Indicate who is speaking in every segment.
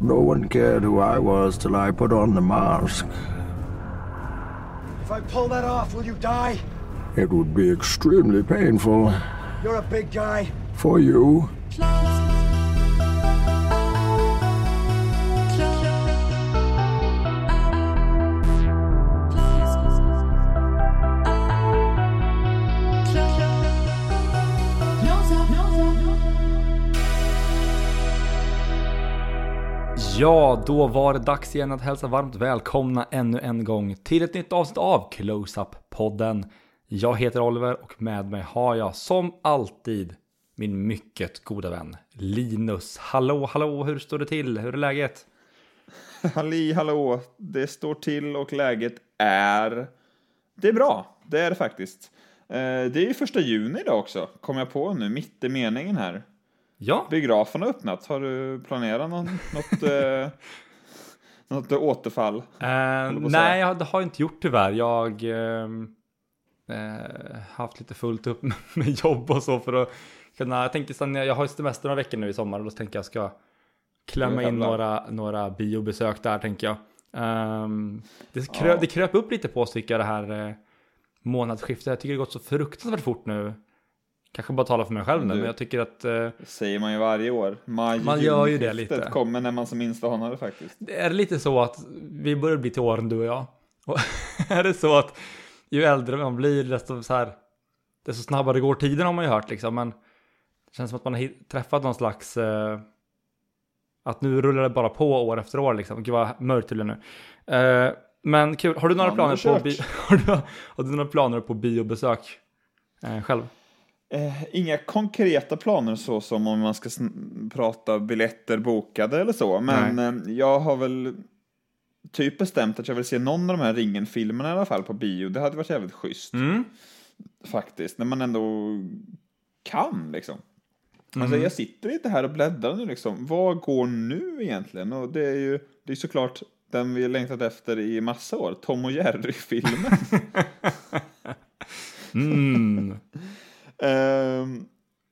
Speaker 1: No one cared who I was till I put on the mask.
Speaker 2: If I pull that off, will you die?
Speaker 1: It would be extremely painful
Speaker 2: You're a big guy.
Speaker 1: for you.
Speaker 3: Ja, då var det dags igen att hälsa varmt välkomna ännu en gång till ett nytt avsnitt av Close-Up-podden. Jag heter Oliver och med mig har jag som alltid min mycket goda vän Linus. Hallå, hallå, hur står det till? Hur är läget?
Speaker 4: Halli hallå, det står till och läget är... Det är bra, det är det faktiskt. Eh, det är ju första juni idag också, kom jag på nu, mitt i meningen här.
Speaker 3: Ja,
Speaker 4: Biografen har öppnat, har du planerat någon, något, eh, något återfall?
Speaker 3: eh, nej, jag det har jag inte gjort tyvärr. Jag ehm, eh, haft lite fullt upp med jobb och så för att kunna, jag tänker sen, jag har ju semester några veckor nu i sommar och då tänker jag ska klämma in några, några biobesök där tänker jag. Ehm, det, krö,
Speaker 4: Ja.
Speaker 3: det kröp upp lite på oss tycker jag det här eh, månadsskiftet. Jag tycker det har gått så fruktansvärt fort nu. Kanske bara tala för mig själv nu,
Speaker 4: Du-
Speaker 3: men jag tycker att eh,
Speaker 4: säger man ju varje år. Maj,
Speaker 3: Man gör ju det lite.
Speaker 4: kommer när man som minst anar det faktiskt.
Speaker 3: det är lite så att vi börjar bli till åren du och jag. Och är det så att ju äldre man blir desto så här desto snabbare går tiden har man ju hört liksom. Men det känns som att man har träffat någon slags eh, att nu rullar det bara på år efter år liksom. Gud vad mörkt det nu. Eh, men kul, har du några planer på har, du, har du några planer på biobesök eh, själv?
Speaker 4: Eh, inga konkreta planer så som om man ska prata biljetter bokade eller så, men eh, jag har väl typ bestämt att jag vill se någon av de här Ringen-filmerna i alla fall på bio. Det hade varit jävligt schysst
Speaker 3: Mm.
Speaker 4: faktiskt, när man ändå kan liksom. Alltså jag sitter inte här och bläddrar nu liksom. Vad går nu egentligen? Och det är ju det är såklart den vi längtat efter i massa år, Tom och Jerry-filmen.
Speaker 3: Mm.
Speaker 4: Ehm,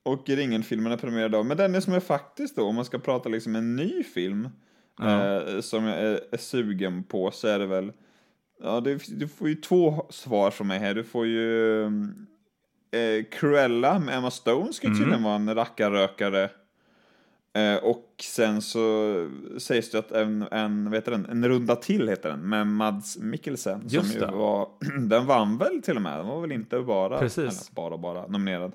Speaker 4: och Ringen-filmen är premiär idag. Men den som är faktiskt då, om man ska prata liksom en ny film eh, som jag är, är sugen på så är det väl, ja det, du får ju två svar från mig här. Du får ju eh, Cruella med Emma Stone ska ju tydligen vara en rackarrökare. Eh, och sen så sägs det att en, en, vad heter den, en runda till heter den, med Mads Mikkelsen.
Speaker 3: Just
Speaker 4: som ju var, den vann väl till och med, den var väl inte bara,
Speaker 3: Precis.
Speaker 4: eller bara, bara nominerad.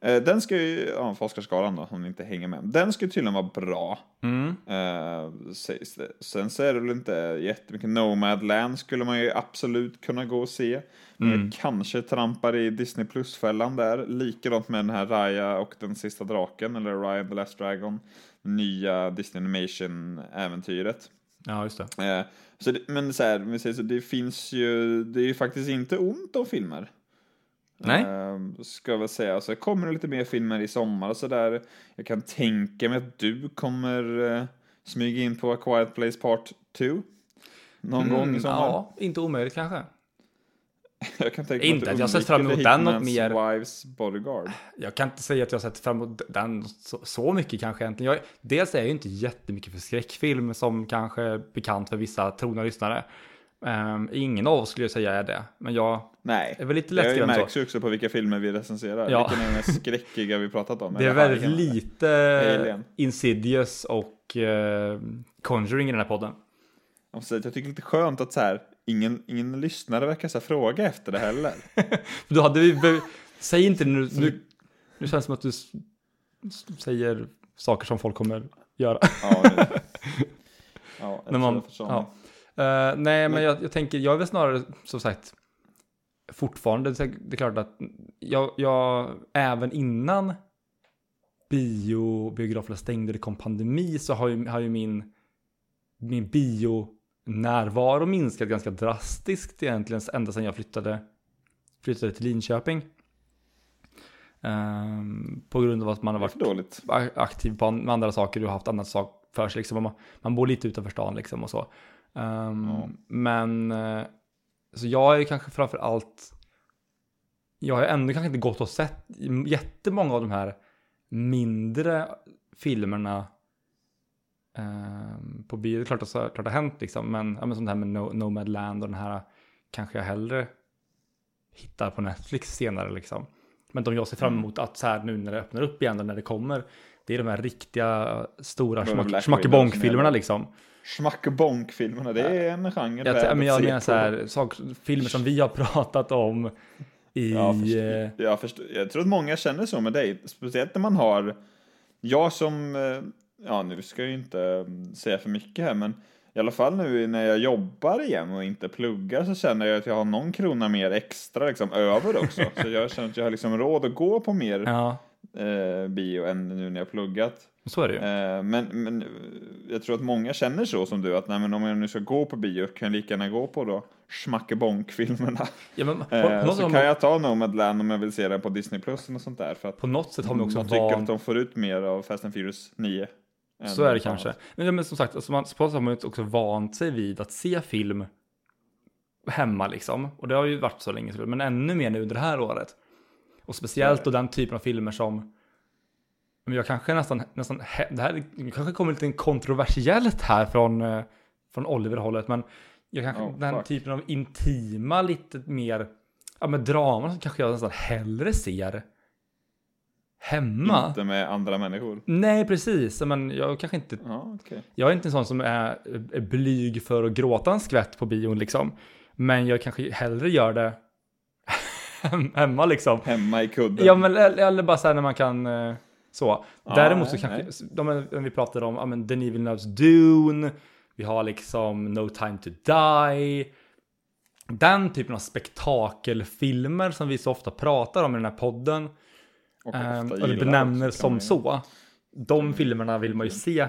Speaker 4: Eh, den ska ju, ja, för Oscarsgalan då, om ni inte hänger med. Den ska tydligen vara bra.
Speaker 3: Mm.
Speaker 4: Eh, sägs det. Sen så är det väl inte jättemycket Nomadland skulle man ju absolut kunna gå och se. Men
Speaker 3: Mm.
Speaker 4: jag kanske trampar i Disney Plus-fällan där. Likadant med den här Raya och den sista draken, eller Raya and the Last Dragon. Nya Disney Animation-äventyret.
Speaker 3: Ja, just det.
Speaker 4: Eh, så det, men så här, vi säger så, det finns ju, det är ju faktiskt inte ont om filmer.
Speaker 3: Nej.
Speaker 4: Eh, ska jag väl säga. Så kommer det lite mer filmer i sommar och sådär. Jag kan tänka mig att du kommer eh, smyga in på A Quiet Place Part 2. Någon gång i sommar.
Speaker 3: Mm, Ja, inte omöjligt kanske.
Speaker 4: Jag kan tänka mig
Speaker 3: Inte
Speaker 4: du
Speaker 3: att jag sett fram emot den något mer.
Speaker 4: Wives Bodyguard.
Speaker 3: Jag kan inte säga att jag har sett fram emot den så, så mycket kanske egentligen. Jag, dels är jag ju inte jättemycket för skräckfilm som kanske är bekant för vissa trogna lyssnare. Um, ingen av oss skulle jag säga är det. Men jag
Speaker 4: Nej,
Speaker 3: är väl lite
Speaker 4: det
Speaker 3: lättskrämd så.
Speaker 4: märks ju också på vilka filmer vi recenserar.
Speaker 3: Ja.
Speaker 4: Vilken är den mest skräckiga vi pratat om?
Speaker 3: Det är väldigt
Speaker 4: Alien?
Speaker 3: lite
Speaker 4: Alien.
Speaker 3: Insidious och uh, Conjuring i den här podden.
Speaker 4: Jag säga jag tycker det är lite skönt att så här, ingen, ingen lyssnare verkar så här fråga efter det heller.
Speaker 3: Då hade vi... Säg inte nu... Nu, nu känns det som att du säger saker som folk kommer göra.
Speaker 4: Ja, ja
Speaker 3: När man, ja. Eh, nej, men jag, jag tänker, jag är väl snarare som sagt fortfarande, det är klart att jag, jag även innan bio, biograferna stängde, det kom pandemi, så har ju, har ju min, min bio närvaro minskat ganska drastiskt egentligen ända sedan jag flyttade, flyttade till Linköping. Ehm, på grund av att man har varit
Speaker 4: dåligt?
Speaker 3: aktiv på andra saker och haft annat sak för sig. Liksom. Man, man bor lite utanför stan liksom och så. Ehm,
Speaker 4: Ja.
Speaker 3: Men eh, så jag är kanske framför allt jag har ändå kanske inte gått och sett jättemånga av de här mindre filmerna ehm, på bio. Det är klart att klart det har hänt liksom. Men, ja, men som det här med no, Nomadland och den här kanske jag hellre hittar på Netflix senare liksom. Men de jag ser fram
Speaker 4: Mm.
Speaker 3: emot att så här nu när det öppnar upp igen när det kommer. Det är de här riktiga stora schmackebonk-filmerna liksom.
Speaker 4: Schmackebonk-filmerna, det är en genre
Speaker 3: Jag,
Speaker 4: värd
Speaker 3: men jag menar så här, sak, filmer som vi har pratat om i...
Speaker 4: Ja, först-
Speaker 3: eh,
Speaker 4: jag, förstår, jag tror att många känner så med dig, speciellt när man har, jag som, eh, ja nu ska jag ju inte mm, säga för mycket här, men i alla fall nu när jag jobbar igen och inte pluggar så känner jag att jag har någon krona mer extra liksom över också. så jag känner att jag har liksom råd att gå på mer
Speaker 3: ja,
Speaker 4: eh, bio än nu när jag pluggat.
Speaker 3: så är det ju.
Speaker 4: Eh, men, men jag tror att många känner så som du, att nej, men om jag nu ska gå på bio kan jag lika gärna gå på då Schmackebonk-filmerna.
Speaker 3: Ja, men, på,
Speaker 4: Eh,
Speaker 3: på,
Speaker 4: så kan
Speaker 3: har,
Speaker 4: jag ta Nomadland om jag vill se den på Disney Plus och sånt där. För att
Speaker 3: på något sätt har man också
Speaker 4: man tycker att de får ut mer av Fast and Furious 9. än
Speaker 3: Så är det kanske. Men, men som sagt, alltså man, så har man också vant sig vid att se film hemma liksom. Och det har ju varit så länge, men ännu mer nu under det här året. Och speciellt då den typen av filmer som men jag kanske nästan, nästan det här kanske kommer lite kontroversiellt här från, eh, från Oliver-hållet, men jag kanske,
Speaker 4: Oh,
Speaker 3: den
Speaker 4: fuck.
Speaker 3: typen av intima, lite mer, ja men drama som kanske jag nästan hellre ser hemma.
Speaker 4: Inte med andra människor.
Speaker 3: Nej, precis, men jag kanske inte
Speaker 4: Ja, okej.
Speaker 3: jag är inte en sån som är, är blyg för att gråta en skvätt på bion liksom. Men jag kanske hellre gör det hem- hemma liksom.
Speaker 4: Hemma i kudden.
Speaker 3: Ja, men eller, bara så här när man kan eh, så.
Speaker 4: Ja,
Speaker 3: Däremot så
Speaker 4: nej,
Speaker 3: kanske, de, när vi pratar om, ja men Denis Villeneuves Dune, vi har liksom No Time To Die. Den typen av spektakelfilmer som vi så ofta pratar om i den här podden.
Speaker 4: och
Speaker 3: Ehm,
Speaker 4: ofta
Speaker 3: och benämner som så. De filmerna vill man ju se.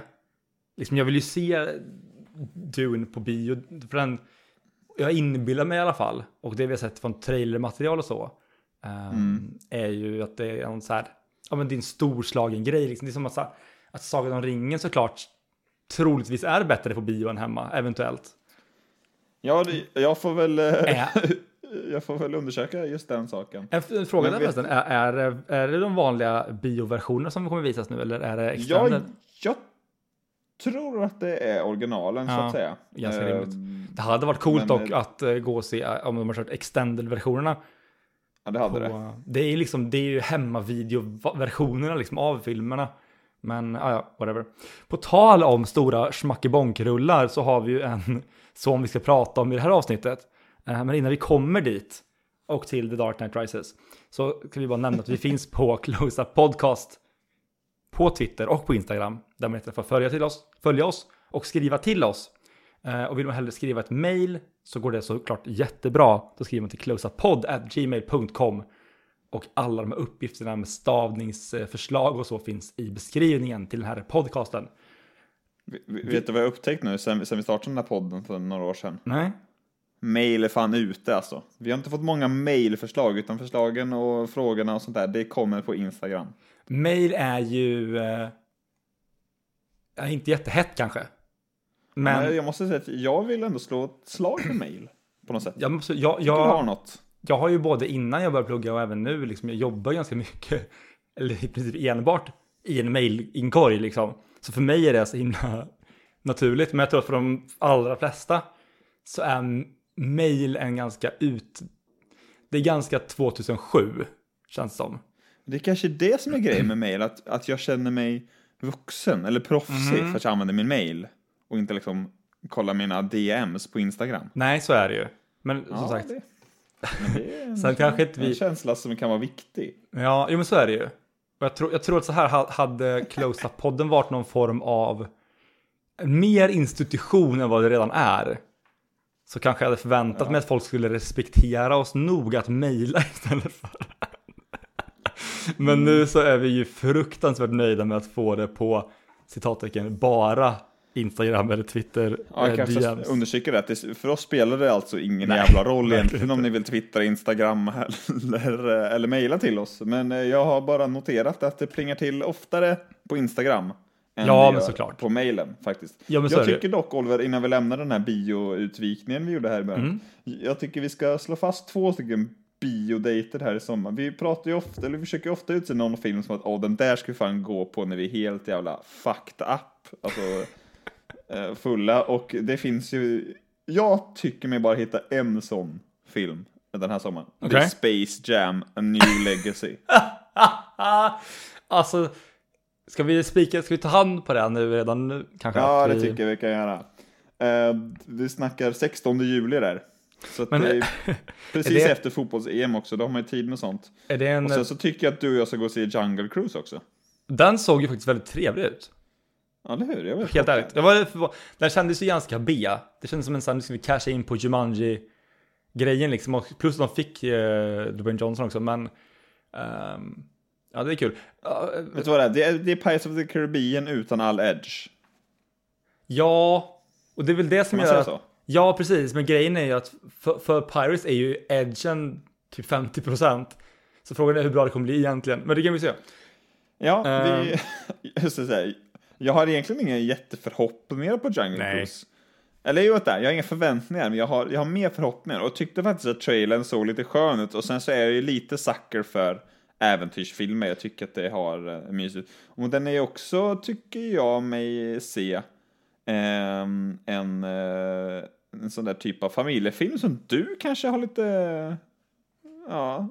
Speaker 3: Liksom, jag vill ju se Dune på bio. För den, jag inbillar mig i alla fall, och det vi har sett från trailermaterial och så, ehm,
Speaker 4: Mm.
Speaker 3: är ju att det är en så här, ja men det är en storslagen grej. Liksom. Det är som att, så här- att Sagan om ringen såklart troligtvis är bättre på bio än hemma, eventuellt.
Speaker 4: Ja, det, jag får väl... eh,
Speaker 3: Äh.
Speaker 4: jag får väl undersöka just den saken.
Speaker 3: En, en fråga där förresten, är, är, är det de vanliga bioversionerna som kommer visas nu eller är det
Speaker 4: Jag,
Speaker 3: extended?
Speaker 4: jag tror att det är originalen så
Speaker 3: Ja,
Speaker 4: att säga.
Speaker 3: ganska
Speaker 4: Ehm,
Speaker 3: rimligt. Det hade varit coolt
Speaker 4: Men,
Speaker 3: dock
Speaker 4: eh,
Speaker 3: att eh, gå och se eh, om de har kört extended-versionerna.
Speaker 4: Ja, det hade
Speaker 3: på-
Speaker 4: det.
Speaker 3: Det är liksom, det är ju hemmavideoversionerna liksom av filmerna. Men ja, ja, whatever. På tal om stora schmackebonk-rullar så har vi ju en som vi ska prata om i det här avsnittet. Men innan vi kommer dit och till The Dark Knight Rises så kan vi bara nämna att vi finns på Close Up Podcast på Twitter och på Instagram där man heter för följa, till oss, följa oss och skriva till oss. Eh, Och vill man hellre skriva ett mail så går det såklart jättebra. Då skriver man till closeupppodd@gmail.com och alla de här uppgifterna med stavningsförslag och så finns i beskrivningen till den här podcasten.
Speaker 4: Vet du vad jag upptäckt nu sen, sen vi startade den här podden för några år sedan?
Speaker 3: Nej?
Speaker 4: Mail är fan ute alltså. Vi har inte fått många mailförslag utan förslagen och frågorna och sånt där, det kommer på Instagram.
Speaker 3: Mail är ju eh, inte jättehett kanske.
Speaker 4: Men
Speaker 3: Men
Speaker 4: jag måste säga att jag vill ändå slå ett slag för mail på något sätt.
Speaker 3: jag, måste, jag,
Speaker 4: Jag har
Speaker 3: jag,
Speaker 4: något.
Speaker 3: jag har ju både innan jag började plugga och även nu, liksom, jag jobbar ganska mycket, eller i princip enbart i en mailinkorg liksom. Så för mig är det så himla naturligt, men jag tror att för de allra flesta så är mail en ganska ut... Det är ganska 2007, känns det som.
Speaker 4: Det är kanske det som är grejen med mail, att, att jag känner mig vuxen eller proffsig
Speaker 3: Mhm.
Speaker 4: för att jag använder min mail och inte liksom kollar mina DMs på Instagram.
Speaker 3: Nej, så är det ju. Men som
Speaker 4: Ja,
Speaker 3: sagt,
Speaker 4: det, det är en,
Speaker 3: Sen kanske inte vi-
Speaker 4: en känsla som kan vara viktig.
Speaker 3: Ja, jo, men så är det ju. Och jag, tror, jag tror att så här ha- hade Close Up-podden varit någon form av mer institution än vad det redan är. Så kanske jag hade förväntat mig att folk skulle respektera oss nog att mejla istället för. Men nu så är vi ju fruktansvärt nöjda med att få det på citattecken bara Instagram eller Twitter
Speaker 4: Ja, jag
Speaker 3: eh,
Speaker 4: kanske
Speaker 3: DMs.
Speaker 4: understryker det, för oss spelar det alltså ingen
Speaker 3: Nej,
Speaker 4: jävla roll egentligen om ni vill twittra, Instagram eller, eller mejla till oss. Men eh, jag har bara noterat att det plingar till oftare på Instagram än
Speaker 3: Ja, men såklart.
Speaker 4: på mejlen faktiskt.
Speaker 3: Ja,
Speaker 4: jag
Speaker 3: det
Speaker 4: tycker dock, Oliver, innan vi lämnar den här bioutvikningen vi gjorde här i början,
Speaker 3: Mm.
Speaker 4: jag tycker vi ska slå fast två stycken biodejter här i sommar. Vi pratar ju ofta, eller vi försöker ofta utse någon film som att åh, den där ska vi fan gå på när vi är helt jävla fucked up. Alltså, eh, fulla och det finns ju, jag tycker mig bara hitta en sån film den här sommaren. Det är. Space Jam, A New Legacy.
Speaker 3: alltså, ska vi spika, ska vi ta hand på det nu redan nu? Kanske
Speaker 4: ja, det
Speaker 3: vi...
Speaker 4: tycker jag vi kan göra. Eh, vi snackar 16 juli där. Så
Speaker 3: Men-
Speaker 4: det är precis
Speaker 3: det-
Speaker 4: efter fotbolls-EM också, då har man ju tid med sånt.
Speaker 3: Är det en...
Speaker 4: Och sen så tycker jag att du och jag ska gå och se Jungle Cruise också.
Speaker 3: Den såg ju faktiskt väldigt trevlig ut.
Speaker 4: Ja, eller hur? Jag vet
Speaker 3: Helt ärligt. Jag var den kändes ju ganska B. Det kändes som en sån, nu ska vi casha in på Jumanji-grejen liksom. Och plus de fick eh, Dwayne Johnson också, men... ehm, ja, det är kul. Eh,
Speaker 4: Vet du vad det är? Det är, det är Pirates of the Caribbean utan all edge.
Speaker 3: ja, och det är väl det som gör att...
Speaker 4: så?
Speaker 3: Ja, precis. Men grejen är ju att för, för Pirates är ju edgen typ 50%. Så frågan är hur bra det kommer bli egentligen. Men det kan vi se.
Speaker 4: Ja,
Speaker 3: Ehm.
Speaker 4: vi, just det, här, jag har egentligen inga jätteförhoppningar på Jungle
Speaker 3: Nej.
Speaker 4: Cruise. Eller jo, jag har inga förväntningar, men jag har, jag har mer förhoppningar. Och tyckte faktiskt att trailern såg lite skön ut. Och sen så är jag ju lite sucker för äventyrsfilmer. Jag tycker att det har uh, mysigt. Och den är ju också, tycker jag mig se, ehm, en, eh, en sån där typ av familjefilm som du kanske har lite, ja,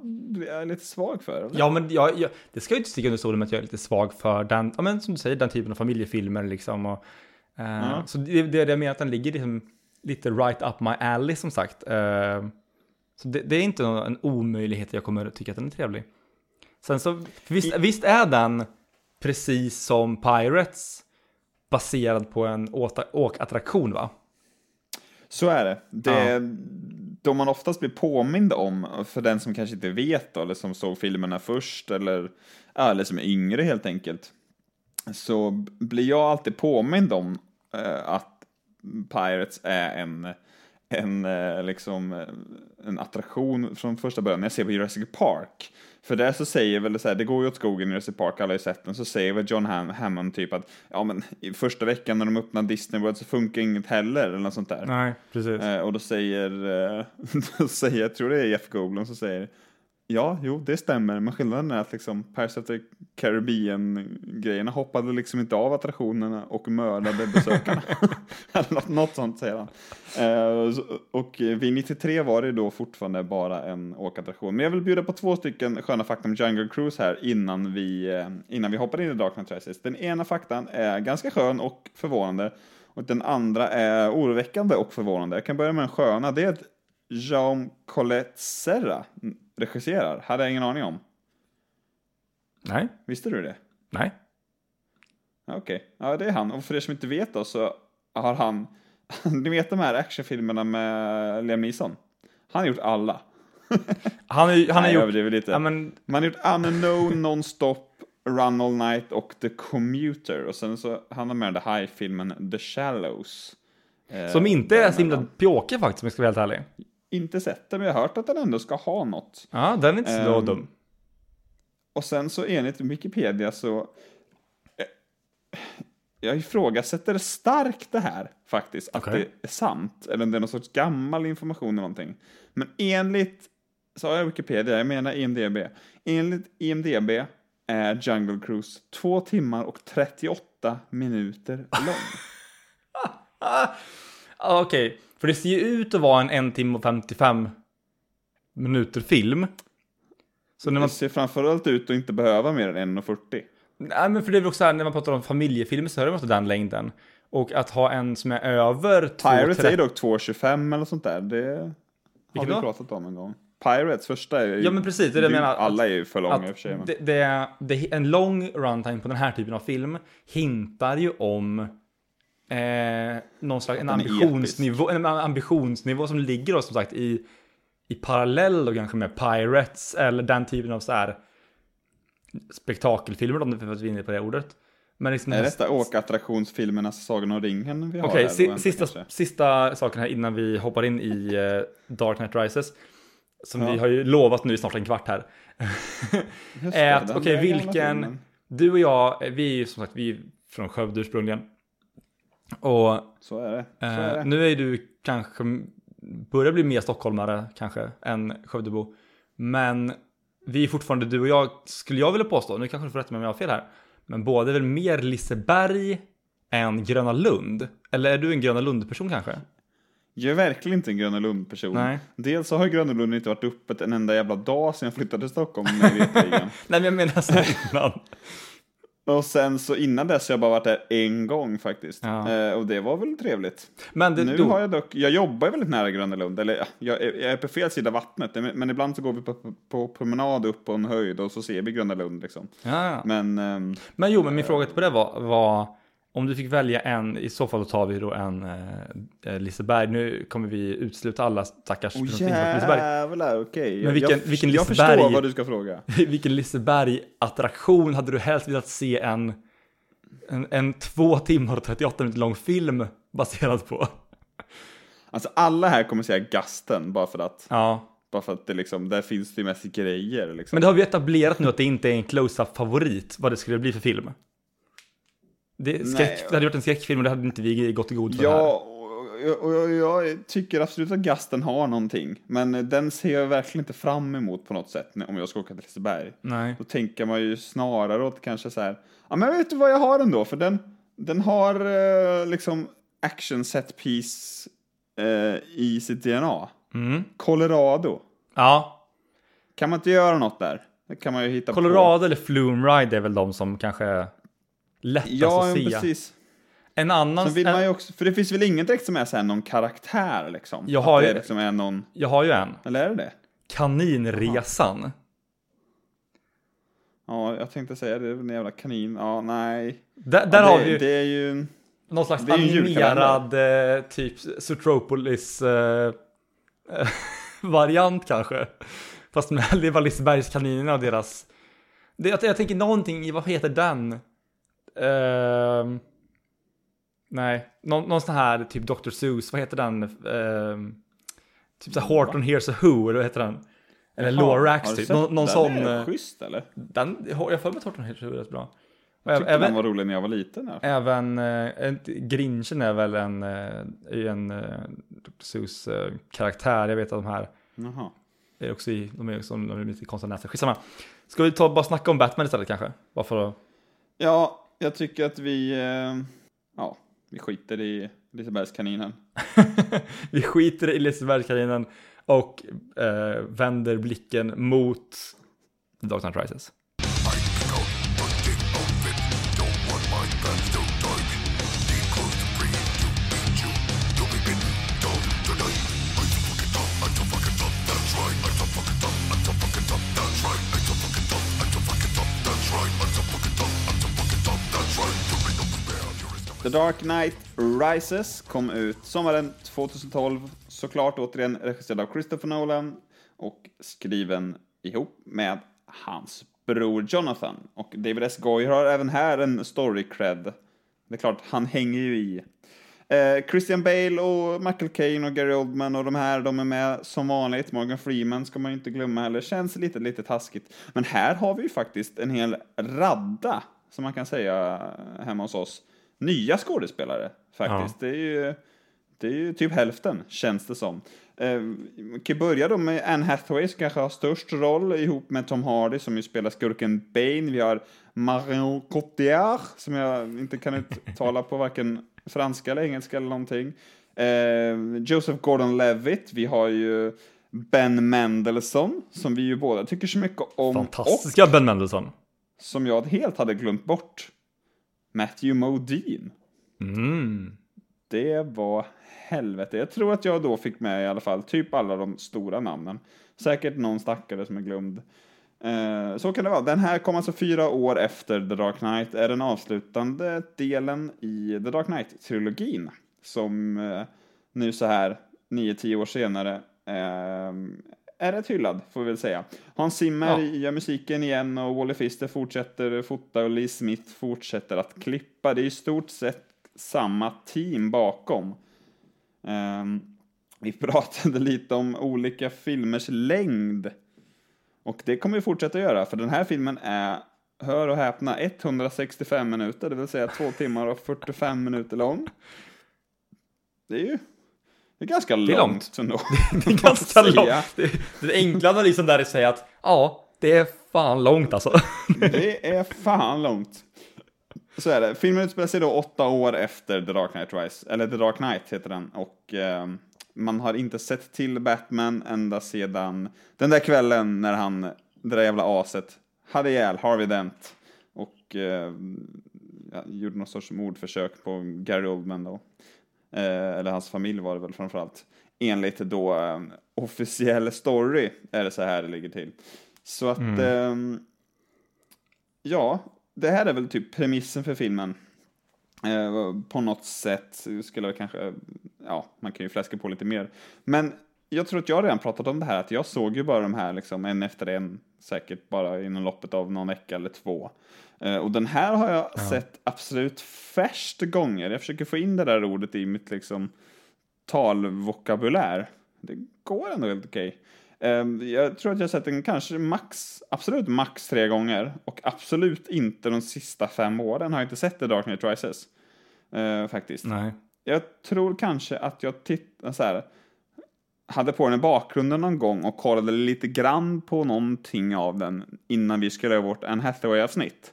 Speaker 4: är lite svag för. eller?
Speaker 3: Ja, men jag, jag, det ska ju inte sticka under stolen med att jag är lite svag för den, ja men som du säger, den typen av familjefilmer liksom. Och, eh,
Speaker 4: Ja.
Speaker 3: Så det, det det jag menar att den ligger liksom lite right up my alley som sagt. Eh, så det, det är inte någon- en omöjlighet att jag kommer att tycka att den är trevlig. Sen så, visst, visst är den precis som Pirates baserad på en åkattraktion va?
Speaker 4: Så är det. Det de man oftast blir påmind om, för den som kanske inte vet då, eller som såg filmerna först, eller, ja, eller som är yngre helt enkelt, så blir jag alltid påmind om eh, att Pirates är en, en, eh, liksom, en attraktion från första början när jag ser på Jurassic Park. För där så säger väl så här, det går ju åt skogen i Jurassic Park, alla har ju sett den, så säger väl John Ham Hammond typ att ja men i första veckan när de öppnar Disney World så funkar inget heller eller något sånt där.
Speaker 3: Nej, precis.
Speaker 4: Eh, och då säger, eh, då säger, jag tror det är Jeff Goldblum som säger Ja, jo, det stämmer, men skillnaden är att liksom Pirates of the Caribbean-grejerna hoppade liksom inte av attraktionerna och mördade besökarna. Eller något, något sånt säger han. Eh, och vid 93 var det då fortfarande bara en åkattraktion. Men jag vill bjuda på två stycken sköna fakta om Jungle Cruise här innan vi, eh, innan vi hoppar in i Dark Knight Rises. Den ena faktan är ganska skön och förvånande. Och den andra är oroväckande och förvånande. Jag kan börja med den sköna. Det är att Jean Colette Serra regisserar. Hade jag ingen aning om.
Speaker 3: Nej,
Speaker 4: Visste du det?
Speaker 3: nej.
Speaker 4: Okej, ja det är han. Och för er som inte vet då så har han, ni vet de här actionfilmerna med Liam Neeson? Han har gjort alla.
Speaker 3: Han, är, han har gjort...
Speaker 4: överdriver lite.
Speaker 3: Ja, men,
Speaker 4: Man har gjort Unknown, Nonstop, Run All Night och The Commuter. Och sen så han har med den här filmen The Shallows. Eh,
Speaker 3: som inte är så himla pjåkig faktiskt om jag ska vara helt ärlig.
Speaker 4: Inte sett den, men jag har hört att den ändå ska ha något.
Speaker 3: Ja, den är inte så
Speaker 4: Ehm,
Speaker 3: dum.
Speaker 4: Och sen så enligt Wikipedia så... eh, Jag ifrågasätter starkt det här faktiskt, att
Speaker 3: Okej.
Speaker 4: det är sant. Eller om det är någon sorts gammal information eller någonting. Men enligt, sa jag Wikipedia, jag menar IMDB. Enligt IMDB är Jungle Cruise 2 timmar och 38 minuter lång.
Speaker 3: Ah, Okej, för det ser ju ut att vara en en timme och 55 minuter film. Så när
Speaker 4: Det
Speaker 3: man,
Speaker 4: ser framförallt ut att inte behöva mer än 1,40.
Speaker 3: nej men för det är väl också här, när man pratar om familjefilmer så är det ofta den längden. Och att ha en som är över
Speaker 4: Pirates
Speaker 3: 2.30
Speaker 4: är dock 2,25 eller sånt där. Det har
Speaker 3: Vilket
Speaker 4: vi
Speaker 3: då?
Speaker 4: pratat om en gång. Pirates första är ju...
Speaker 3: Ja men precis, det är det jag menar.
Speaker 4: Alla är ju för långa i och för sig. Men...
Speaker 3: det, det, är- det, en lång runtime på den här typen av film hintar ju om eh, någon slags en ambitionsnivå, en ambitionsnivå som ligger då som sagt i, i parallell då kanske med Pirates eller den typen av så här spektakelfilmer om för att vi är inne på det ordet. Men liksom
Speaker 4: Är detta åkattraktionsfilmernas Sagan om ringen vi har
Speaker 3: Okej,
Speaker 4: här?
Speaker 3: si, sista,
Speaker 4: kanske?
Speaker 3: sista saken här innan vi hoppar in i eh, Dark Knight Rises. Som
Speaker 4: Ja.
Speaker 3: vi har ju lovat nu i snart en kvart här. Är att,
Speaker 4: den
Speaker 3: okej,
Speaker 4: gamla
Speaker 3: vilken-. Du och jag, eh, vi är ju som sagt, vi är från Skövde ursprungligen. Och
Speaker 4: Så är det. Så
Speaker 3: eh,
Speaker 4: är det.
Speaker 3: nu är du kanske, börjar bli mer stockholmare kanske än Skövdebo. Men vi är fortfarande, du och jag, skulle jag vilja påstå, nu kanske du får rätta mig om jag har fel här. Men båda är väl mer Liseberg än Gröna Lund? Eller är du en Gröna Lund-person kanske?
Speaker 4: Jag är verkligen inte en Gröna Lund-person.
Speaker 3: Nej.
Speaker 4: Dels så har Gröna Lund inte varit öppet en enda jävla dag sedan jag flyttade till Stockholm.
Speaker 3: Nej, men jag menar så innan.
Speaker 4: Och sen så innan dess har jag bara varit där en gång faktiskt.
Speaker 3: Ja.
Speaker 4: Eh, och det var väl trevligt.
Speaker 3: Men det,
Speaker 4: nu
Speaker 3: då,
Speaker 4: har jag dock, jag jobbar väldigt nära Gröna Lund, eller ja, jag, är- jag är på fel sida vattnet, men ibland så går vi på, på promenad upp på en höjd och så ser vi Gröna Lund liksom.
Speaker 3: ja, ja.
Speaker 4: Men ehm,
Speaker 3: Men jo, men min fråga på det var, var om du fick välja en, i så fall tar vi då en eh, Liseberg. Nu kommer vi utsluta alla stackars
Speaker 4: oh,
Speaker 3: som
Speaker 4: jävlar, okej.
Speaker 3: Men vilken-
Speaker 4: jag,
Speaker 3: vilken
Speaker 4: jag
Speaker 3: Liseberg-
Speaker 4: förstår vad du ska fråga.
Speaker 3: Vilken Liseberg-attraktion hade du helst velat se en, en, en två timmar och 38 minuter lång film baserad på?
Speaker 4: Alltså alla här kommer säga Gasten, bara för att,
Speaker 3: Ja,
Speaker 4: bara för att det liksom, där finns det mest grejer liksom.
Speaker 3: men det har vi etablerat nu att det inte är en close-up favorit vad det skulle bli för film. Det, skräck, det hade gjort en skräckfilm och det hade inte vi gått i god för här.
Speaker 4: Ja, och, och, och jag tycker absolut att Gasten har någonting. Men den ser jag verkligen inte fram emot på något sätt om jag ska åka till Liseberg.
Speaker 3: Nej.
Speaker 4: Då tänker man ju snarare åt kanske så här, ja men vet du vad jag har ändå? För den, den har eh, liksom action set piece eh, i sitt DNA.
Speaker 3: Mm.
Speaker 4: Colorado.
Speaker 3: Ja,
Speaker 4: Kan man inte göra något där? Det kan man ju hitta på.
Speaker 3: Colorado eller Flume Ride är väl de som kanske är lättast
Speaker 4: Ja,
Speaker 3: att se.
Speaker 4: precis.
Speaker 3: En annan...
Speaker 4: Sen vill man ju också, för det finns väl ingen direkt som är så någon karaktär liksom?
Speaker 3: Jag har
Speaker 4: det
Speaker 3: ju-
Speaker 4: liksom är någon,
Speaker 3: Jag har ju en.
Speaker 4: eller är det det?
Speaker 3: Kaninresan.
Speaker 4: Ja, jag tänkte säga det, en jävla kanin. Ja, nej.
Speaker 3: Där, där
Speaker 4: ja,
Speaker 3: har
Speaker 4: det,
Speaker 3: vi ju
Speaker 4: Det är ju...
Speaker 3: någon slags
Speaker 4: det
Speaker 3: animerad eh, typ Zootropolis eh, variant kanske. Fast med det var Lisebergskaninerna och deras... Det, jag, jag tänker någonting i, vad heter den? Ehm, nej, någon, någon sån här typ Dr. Seuss, vad heter den? Ehm, typ så här Horton Hears a Who, eller vad heter den? Eller
Speaker 4: Jaha,
Speaker 3: Lorax typ. Någon, någon
Speaker 4: den?
Speaker 3: sån...
Speaker 4: Är
Speaker 3: eh,
Speaker 4: schysst eller?
Speaker 3: Den, jag har för mig att Horton Hears a Who är rätt bra.
Speaker 4: Jag
Speaker 3: även,
Speaker 4: tyckte den
Speaker 3: även,
Speaker 4: var rolig när jag var liten. Ja.
Speaker 3: även en- Grinchen är väl en, ju en eh, Dr. Seuss eh, karaktär. Jag vet att de här
Speaker 4: Jaha.
Speaker 3: är också i, de är också de är lite konstiga näsor. Skitsamma. Ska vi ta bara snacka om Batman istället kanske? Bara för att...
Speaker 4: Ja, jag tycker att vi... Eh, ja, vi skiter i Lisebergskaninen.
Speaker 3: vi skiter i Lisebergskaninen och eh, vänder blicken mot The Dark Knight Rises.
Speaker 4: The Dark Knight Rises kom ut sommaren 2012, såklart återigen regisserad av Christopher Nolan och skriven ihop med hans bror Jonathan. Och David S. Goyer har även här en story cred. Det är klart, han hänger ju i. Eh, Christian Bale och Michael Caine och Gary Oldman och de här, de är med som vanligt. Morgan Freeman ska man ju inte glömma heller. Känns lite, lite taskigt. Men här har vi ju faktiskt en hel radda, som man kan säga hemma hos oss, nya skådespelare faktiskt. Det är ju det är ju typ hälften, känns det som. Eh, vi kan börja då med Anne Hathaway som kanske har störst roll ihop med Tom Hardy som ju spelar skurken Bane. Vi har Marion Cotillard som jag inte kan uttala på varken franska eller engelska eller någonting. Eh, Joseph Gordon-Levitt. Vi har ju Ben Mendelsohn som vi ju båda tycker så mycket om.
Speaker 3: Fantastiska Ben Mendelsohn.
Speaker 4: som jag helt hade glömt bort. Matthew Modine.
Speaker 3: Mm.
Speaker 4: Det var helvete. Jag tror att jag då fick med i alla fall typ alla de stora namnen. Säkert någon stackare som är glömd. Eh, så kan det vara. Den här kom alltså fyra år efter The Dark Knight. Är den avslutande delen i The Dark Knight-trilogin. Som eh, nu så här, nio, tio år senare, eh, är rätt hyllad, får vi väl säga. Hans Zimmer
Speaker 3: Ja.
Speaker 4: gör musiken igen och Wally Fister fortsätter fota och Lee Smith fortsätter att klippa. Det är i stort sett samma team bakom. Ehm, vi pratade lite om olika filmers längd. Och det kommer vi fortsätta göra, för den här filmen är, hör och häpna, 165 minuter, det vill säga 2 timmar och 45 minuter lång. Det är ju det är ganska
Speaker 3: är
Speaker 4: långt.
Speaker 3: långt. Det är ganska långt. Det, den enkla analysen där är att säga att ja, det är fan långt alltså.
Speaker 4: Det är fan långt. Så är det. Filmen utspelar sig då åtta år efter The Dark Knight Rise, eller The Dark Knight heter den. Och eh, man har inte sett till Batman ända sedan den där kvällen när han, det där jävla aset, hade ihjäl Harvey Dent. Och eh, gjorde någon sorts mordförsök på Gary Oldman då. Eh, eller hans familj var det väl framförallt. Enligt då eh, officiell story är det så här det ligger till. Så att, ehm, ja, det här är väl typ premissen för filmen. Eh, på något sätt skulle jag kanske, ja, man kan ju fläska på lite mer. Men jag tror att jag redan pratat om det här, att jag såg ju bara de här liksom en efter en, säkert bara inom loppet av någon vecka eller två. Eh, och den här har jag sett absolut färst gånger. Jag försöker få in det där ordet i mitt liksom talvokabulär. Det går ändå helt okej. Ehm, Jag tror att jag har sett den kanske max, absolut max tre gånger. Och absolut inte de sista fem åren har jag inte sett The Dark Knight Rises. Eh, faktiskt.
Speaker 3: Nej.
Speaker 4: Jag tror kanske att jag tittade så här, hade på den i bakgrunden någon gång och kollade lite grann på någonting av den innan vi skulle göra vårt Anne Hathaway-avsnitt.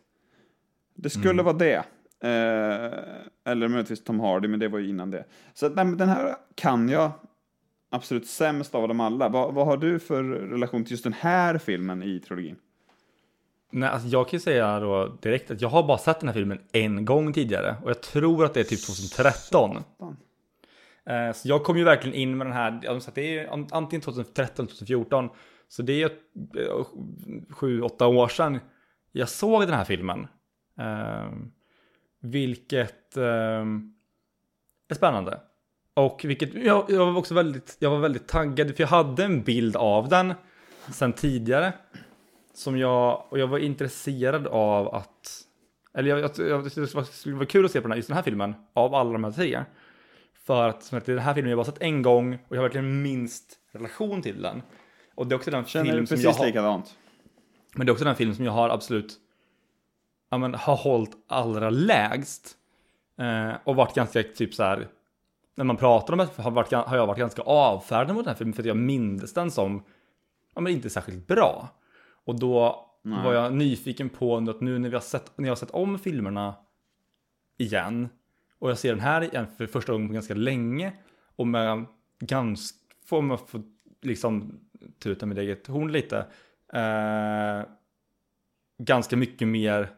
Speaker 4: Det skulle vara det. Eh, eller möjligtvis Tom Hardy, men det var ju innan det. Så nej, men den här kan jag absolut sämst av dem alla. Vad, vad har du för relation till just den här filmen i trilogin?
Speaker 3: Nej, alltså jag kan ju säga då direkt att jag har bara sett den här filmen en gång tidigare och jag tror att det är typ 2013.
Speaker 4: Fan.
Speaker 3: Eh, Så jag kom ju verkligen in med den här, det är an- antingen 2013 2014, så det är eh, sju, åtta år sedan jag såg den här filmen. Eh, Vilket eh, är spännande. Och vilket, jag, jag var också väldigt, jag var väldigt taggad, för jag hade en bild av den sen tidigare. Som jag, och jag var intresserad av att, eller jag, jag, jag, det skulle vara- kul att se på den här, just den här filmen, av alla de här tre. För att som sagt, den här filmen jag bara sett en gång och jag har verkligen minst relation till den. Och det är också den
Speaker 4: Känner
Speaker 3: film som jag
Speaker 4: precis
Speaker 3: har,
Speaker 4: likadant?
Speaker 3: men det är också den film som jag har absolut ja, men, har hållit allra lägst. Eh, och varit ganska typ så här. När man pratar om det har, varit, har jag varit ganska avfärdande mot den här filmen för att jag minns den som ja, men inte särskilt bra. Och då var jag nyfiken på att nu när, vi har sett, när jag har sett om filmerna igen och jag ser den här igen för första gången på ganska länge och med ganska, får man få liksom tuta med eget horn lite, eh, ganska mycket mer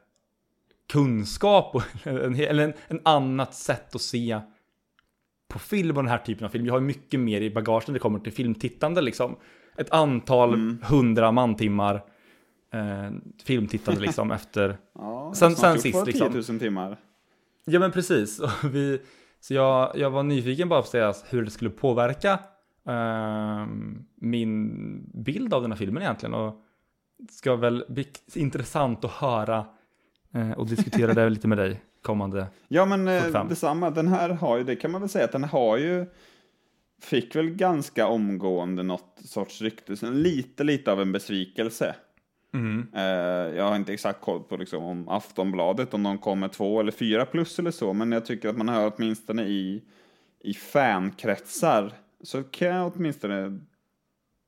Speaker 3: kunskap och eller en, en annat sätt att se på film och den här typen av film. Jag har mycket mer i bagaget när det kommer till filmtittande liksom. Ett antal hundra mantimmar eh, filmtittande liksom efter
Speaker 4: Ja,
Speaker 3: Sen- sen sist, liksom.
Speaker 4: 10 000 timmar.
Speaker 3: Ja men precis. Vi, så jag, jag var nyfiken bara på att säga hur det skulle påverka ehm, min bild av den här filmen egentligen. Och det ska väl bli intressant att höra eh, och diskutera det lite med dig kommande.
Speaker 4: Ja, men eh,
Speaker 3: 45.
Speaker 4: detsamma. Den här har ju, det kan man väl säga att den har ju, fick väl ganska omgående något sorts rykte, så lite, lite av en besvikelse.
Speaker 3: Mm.
Speaker 4: Eh, jag har inte exakt koll på liksom, om Aftonbladet, om de kommer två eller fyra plus eller så, men jag tycker att man hör åtminstone i, i fankretsar, så kan jag åtminstone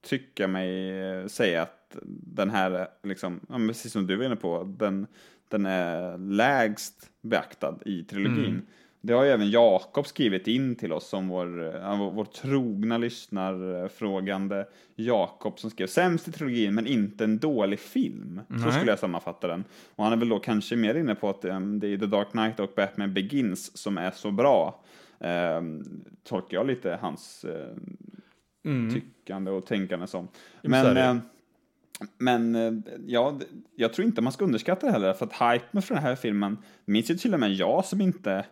Speaker 4: tycka mig eh, säga att den här, är liksom, precis som du var inne på, den, den är lägst beaktad i trilogin. Det har ju även Jakob skrivit in till oss som vår, vår, vår trogna lyssnarfrågande Jakob som skrev sämst i trilogin men inte en dålig film. Så
Speaker 3: Nej.
Speaker 4: skulle jag sammanfatta den. Och han är väl då kanske mer inne på att em, det är The Dark Knight och Batman Begins som är så bra. Um, tolkar jag lite hans eh,
Speaker 3: Mm.
Speaker 4: tyckande och tänkande som.
Speaker 3: men så
Speaker 4: Men, eh, ja, jag tror inte man ska underskatta det heller, för att hypen för den här filmen, minns ju till och med jag som inte,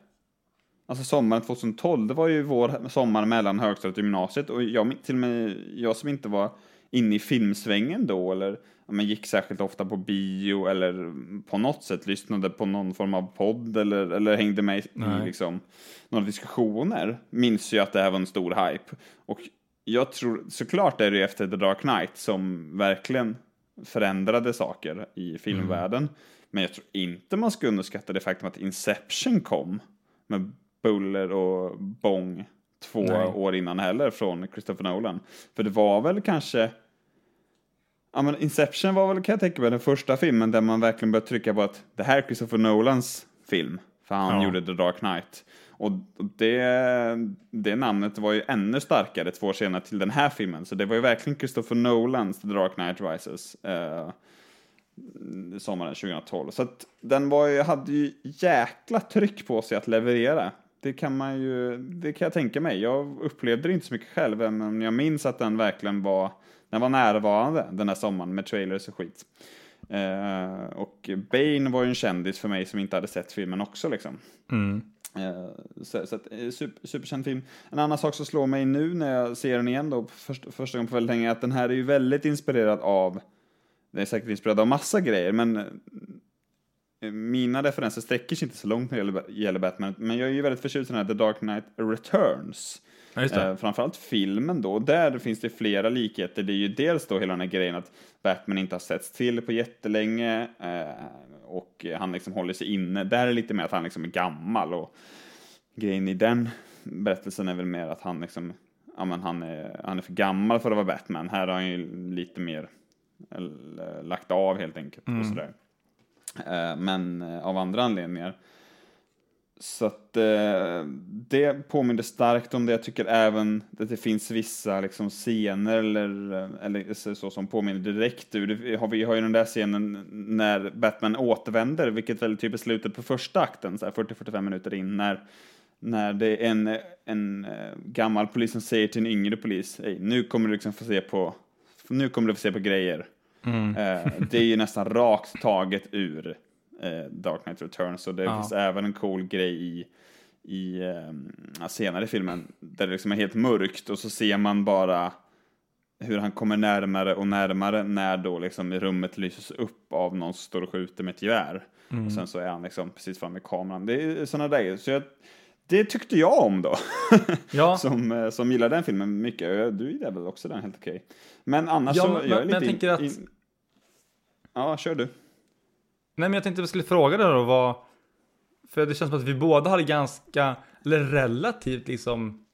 Speaker 4: alltså sommaren 2012, det var ju vår sommar mellan högstadiet och gymnasiet, och jag, till och med jag som inte var inne i filmsvängen då, eller men gick särskilt ofta på bio, eller på något sätt lyssnade på någon form av podd, eller, eller hängde med i
Speaker 3: Nej.
Speaker 4: liksom, några diskussioner, minns ju att det här var en stor hype. Och jag tror, såklart är det ju efter The Dark Knight som verkligen förändrade saker i filmvärlden. Men jag tror inte man ska underskatta det faktum att Inception kom med buller och bång två
Speaker 3: Nej.
Speaker 4: år innan heller från Christopher Nolan. För det var väl kanske Ja men Inception var väl kan jag tänka mig den första filmen där man verkligen började trycka på att det här är Christopher Nolans film. För han
Speaker 3: Ja.
Speaker 4: gjorde The Dark Knight. Och det, det namnet var ju ännu starkare två år senare till den här filmen. Så det var ju verkligen Christopher Nolans The Dark Knight Rises. Eh, sommaren 2012. Så att den var ju, hade ju jäkla tryck på sig att leverera. Det kan man ju, det kan jag tänka mig. Jag upplevde det inte så mycket själv, men jag minns att den verkligen var, den var närvarande den här sommaren med trailers och skit. Eh, och Bane var ju en kändis för mig som inte hade sett filmen också liksom.
Speaker 3: Mm.
Speaker 4: Eh, Så, så att, eh, super, superkänd film. En annan sak som slår mig nu när jag ser den igen då, först, första gången på väldigt länge, är att den här är ju väldigt inspirerad av, den är säkert inspirerad av massa grejer, men mina referenser sträcker sig inte så långt när det gäller, gäller Batman, men jag är ju väldigt förtjust i den här The Dark Knight Returns. Eh, framförallt filmen då, där finns det flera likheter. Det är ju dels då hela den här grejen att Batman inte har setts till på jättelänge eh, och han liksom håller sig inne. Där är det lite mer att han liksom är gammal och grejen i den berättelsen är väl mer att han liksom, ja men han är, han är för gammal för att vara Batman. Här har han ju lite mer eh, lagt av helt enkelt och sådär. Eh, men eh, av andra anledningar. Så att eh, det påminner starkt om det. Jag tycker även att det finns vissa liksom, scener eller, eller så, som påminner direkt ur. Det har, vi har ju den där scenen när Batman återvänder, vilket väl typ är slutet på första akten, så här 40-45 minuter in, när, när det är en, en eh, gammal polis som säger till en yngre polis, "Ey, nu kommer du liksom få se på, nu kommer du få se på grejer. Eh, det är ju nästan rakt taget ur eh, Dark Knight Returns och det
Speaker 3: Ja.
Speaker 4: finns även en cool grej i, i eh, senare i filmen där det liksom är helt mörkt och så ser man bara hur han kommer närmare och närmare när då liksom rummet lyses upp av någon som står och skjuter med ett gevär. Och sen så är han liksom precis framme i kameran. Det är sådana där. Så jag, det tyckte jag om då.
Speaker 3: Ja.
Speaker 4: som, eh, som gillar den filmen mycket. Du gillar väl också den helt okej. Men annars
Speaker 3: Ja,
Speaker 4: så,
Speaker 3: men-
Speaker 4: jag är
Speaker 3: men
Speaker 4: lite
Speaker 3: jag
Speaker 4: in-
Speaker 3: tänker att-
Speaker 4: in... Ja, kör du.
Speaker 3: Nej, men jag tänkte att vi skulle fråga dig då vad... För det känns som att vi båda hade ganska, eller relativt liksom...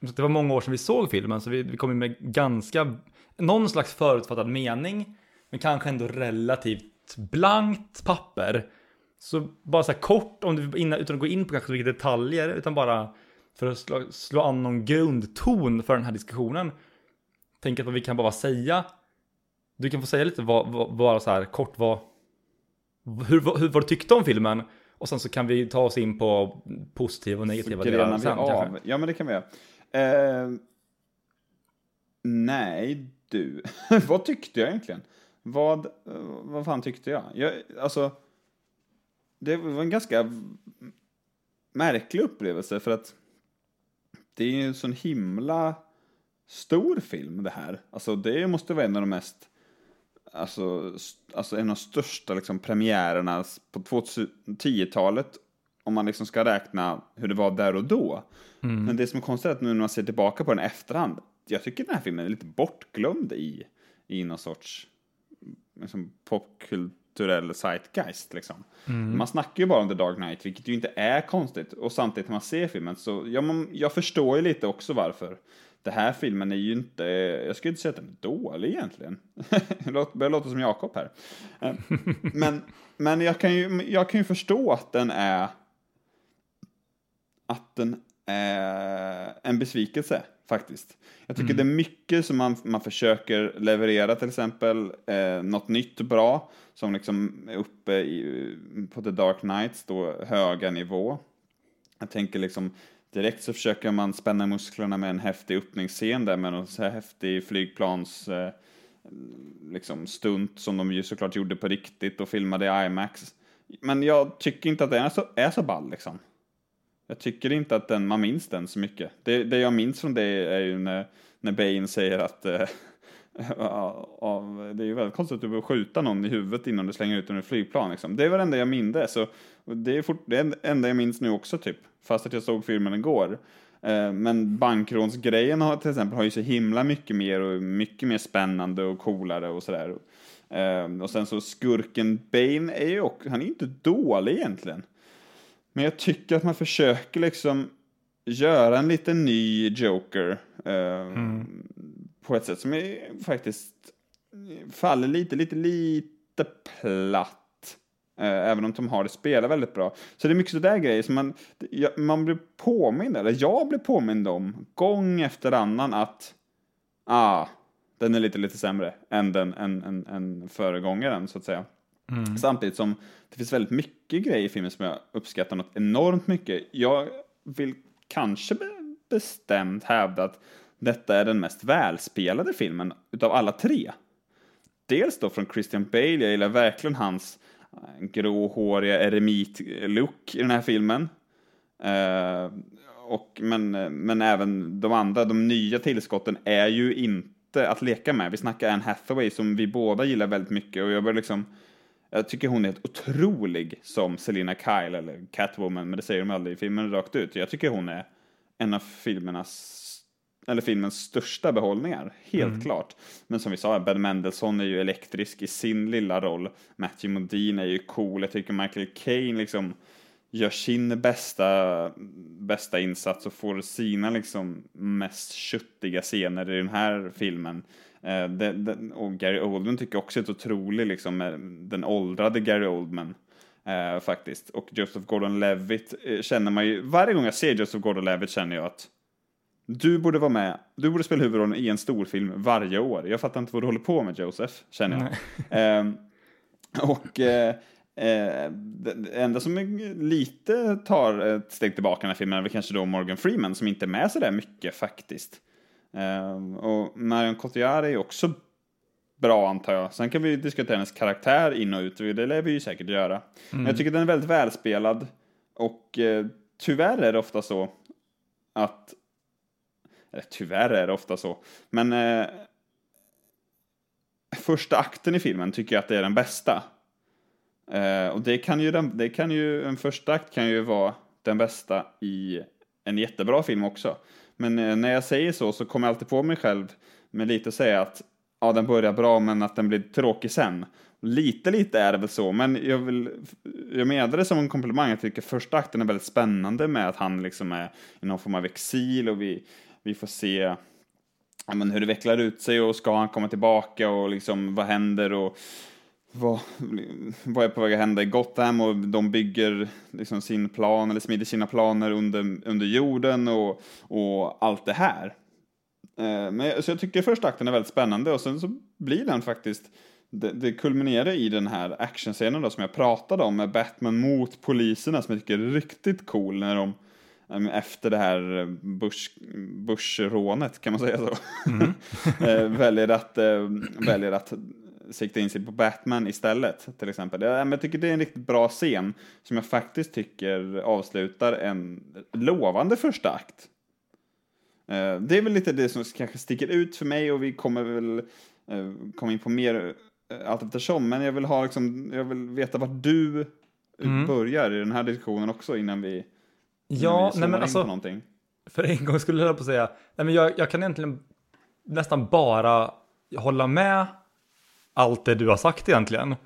Speaker 3: Det var många år sedan vi såg filmen, så vi, vi kom ju med ganska... Någon slags förutfattad mening, men kanske ändå relativt blankt papper. Så bara så här kort, om du, innan, utan att gå in på kanske så mycket detaljer, utan bara för att slå, slå an någon grundton för den här diskussionen. Tänk att vad vi kan bara säga. Du kan få säga lite vad, vad, bara så här kort vad, hur, hur, vad du tyckte om filmen. Och sen så kan vi ta oss in på positiva och negativa delar sen
Speaker 4: av.
Speaker 3: kanske.
Speaker 4: Ja, men det kan vi göra. Eh, nej, du. vad tyckte jag egentligen? Vad, vad fan tyckte jag? jag? Alltså, det var en ganska märklig upplevelse för att det är ju en sån himla stor film det här. Alltså det måste vara en av de mest alltså, alltså en av de största liksom, premiärerna på 2010-talet om man liksom ska räkna hur det var där och då. Men det som är konstigt är att nu när man ser tillbaka på den efterhand, jag tycker den här filmen är lite bortglömd i, i någon sorts liksom, popkulturell zeitgeist. Liksom. Man snackar ju bara om The Dark Knight, vilket ju inte är konstigt. Och samtidigt när man ser filmen så, ja, man, jag förstår ju lite också varför. Den här filmen är ju inte, jag skulle inte säga att den är dålig egentligen. Det börjar låta som Jakob här. Eh, Men, men jag, kan ju, jag kan ju förstå att den är att den är en besvikelse faktiskt. Jag tycker det är mycket som man, man försöker leverera, till exempel eh, något nytt bra som liksom är uppe i, på The Dark Knights då höga nivå. Jag tänker liksom direkt så försöker man spänna musklerna med en häftig öppningsscen där med någon så här häftig flygplans eh, liksom stunt som de ju såklart gjorde på riktigt och filmade i IMAX. Men jag tycker inte att den är så, är så ball liksom. Jag tycker inte att den, man minns den så mycket. Det, det jag minns från det är ju när, när Bane säger att eh, av, det är ju väldigt konstigt att du behöver skjuta någon i huvudet innan du slänger ut den ur flygplan. Liksom. Det var det enda jag mindes. Så, det är fort, det är enda jag minns nu också typ. Fast att jag såg filmen igår. Eh, men bankrånsgrejen har, till exempel har ju så himla mycket mer och mycket mer spännande och coolare och sådär. Eh, och sen så skurken Bane är ju också, han är ju inte dålig egentligen. Men jag tycker att man försöker liksom göra en liten ny Joker eh, Mm på ett sätt som är faktiskt faller lite, lite, lite platt Eh, även om Tom Hardy spelar väldigt bra. Så det är mycket sådär grejer som man, man blir påmind, eller jag blir påmind om, gång efter annan att, ah, den är lite, lite sämre än, den, än, än, än föregångaren, så att säga. Mm. Samtidigt som det finns väldigt mycket grejer i filmen som jag uppskattar något enormt mycket. Jag vill kanske bestämt hävda att detta är den mest välspelade filmen utav alla tre. Dels då från Christian Bale, jag gillar verkligen hans eh, gråhåriga eremit-look i den här filmen. Uh, och, men, men även de andra, de nya tillskotten är ju inte att leka med. Vi snackar Anne Hathaway som vi båda gillar väldigt mycket och jag börjar liksom jag tycker hon är helt otrolig som Selina Kyle eller Catwoman, men det säger de aldrig i filmen rakt ut. Jag tycker hon är en av filmernas eller filmens största behållningar, helt mm. klart. Men som vi sa, Ben Mendelsohn är ju elektrisk i sin lilla roll. Matthew Modine är ju cool. Jag tycker Michael Caine liksom gör sin bästa, bästa insats och får sina liksom mest köttiga scener i den här filmen. Eh, det, det, och Gary Oldman tycker också är otroligt, liksom, den åldrade Gary Oldman. Eh, faktiskt. Och Joseph Gordon-Levitt eh, känner man ju, varje gång jag ser Joseph Gordon-Levitt känner jag att du borde vara med, du borde spela huvudrollen i en storfilm varje år. Jag fattar inte vad du håller på med Joseph, känner jag. Eh, och eh, eh, det enda som lite tar ett steg tillbaka i den här filmen är väl kanske då Morgan Freeman som inte är med så där mycket faktiskt. Um, och Marion Cotillard är ju också bra antar jag. Sen kan vi diskutera hennes karaktär in och ut, det lär vi ju säkert göra. Mm. Men jag tycker den är väldigt välspelad och eh, tyvärr är det ofta så att, eller tyvärr är det ofta så, men eh, första akten i filmen tycker jag att det är den bästa. Eh, och det kan ju, den, det kan ju, en första akt kan ju vara den bästa i en jättebra film också. Men eh, när jag säger så så kommer jag alltid på mig själv med lite att säga att ja, den börjar bra men att den blir tråkig sen. Lite, lite är det väl så, men jag vill, jag menar det som en komplimang. Jag tycker första akten är väldigt spännande med att han liksom är i någon form av exil och vi, vi får se ja, men hur det vecklar ut sig och ska han komma tillbaka och liksom vad händer och vad, vad är på väg att hända i Gotham och de bygger liksom sin plan eller smider sina planer under, under jorden och, och allt det här. Eh, men, så jag tycker första akten är väldigt spännande och sen så blir den faktiskt det, det kulminerar i den här actionscenen då som jag pratade om med Batman mot poliserna som jag tycker är riktigt cool när de efter det här Bush, Bush-rånet, kan man säga så, mm. Eh, väljer, att, väljer att sikta in sig på Batman istället, till exempel. Jag tycker det är en riktigt bra scen som jag faktiskt tycker avslutar en lovande första akt. Eh, det är väl lite det som kanske sticker ut för mig och vi kommer väl eh, komma in på mer eh, allt eftersom, men jag vill ha liksom, jag vill veta vart du mm. börjar i den här diskussionen också innan vi,
Speaker 3: ja, nej men alltså. För en gång skulle jag på säga, nej men jag, jag kan egentligen nästan bara hålla med allt det du har sagt egentligen.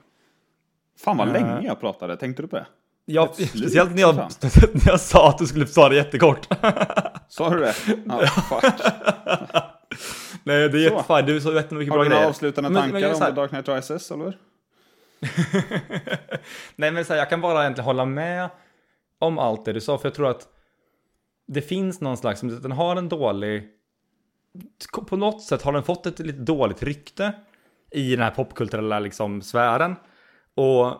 Speaker 4: Fan vad uh, länge jag pratade, tänkte du på det?
Speaker 3: Ja, speciellt när jag, när jag sa att du skulle svara jättekort.
Speaker 4: Sa du det? Ja, fuck.
Speaker 3: Nej, det är jättefint. Du sa jättemycket bra grejer.
Speaker 4: Har du några avslutande men, tankar men, om The Dark Knight Rises, eller?
Speaker 3: Nej, men så här, jag kan bara egentligen hålla med om allt det du sa, för jag tror att det finns någon slags, den har en dålig, på något sätt har den fått ett lite dåligt rykte i den här popkulturella liksom sfären. Och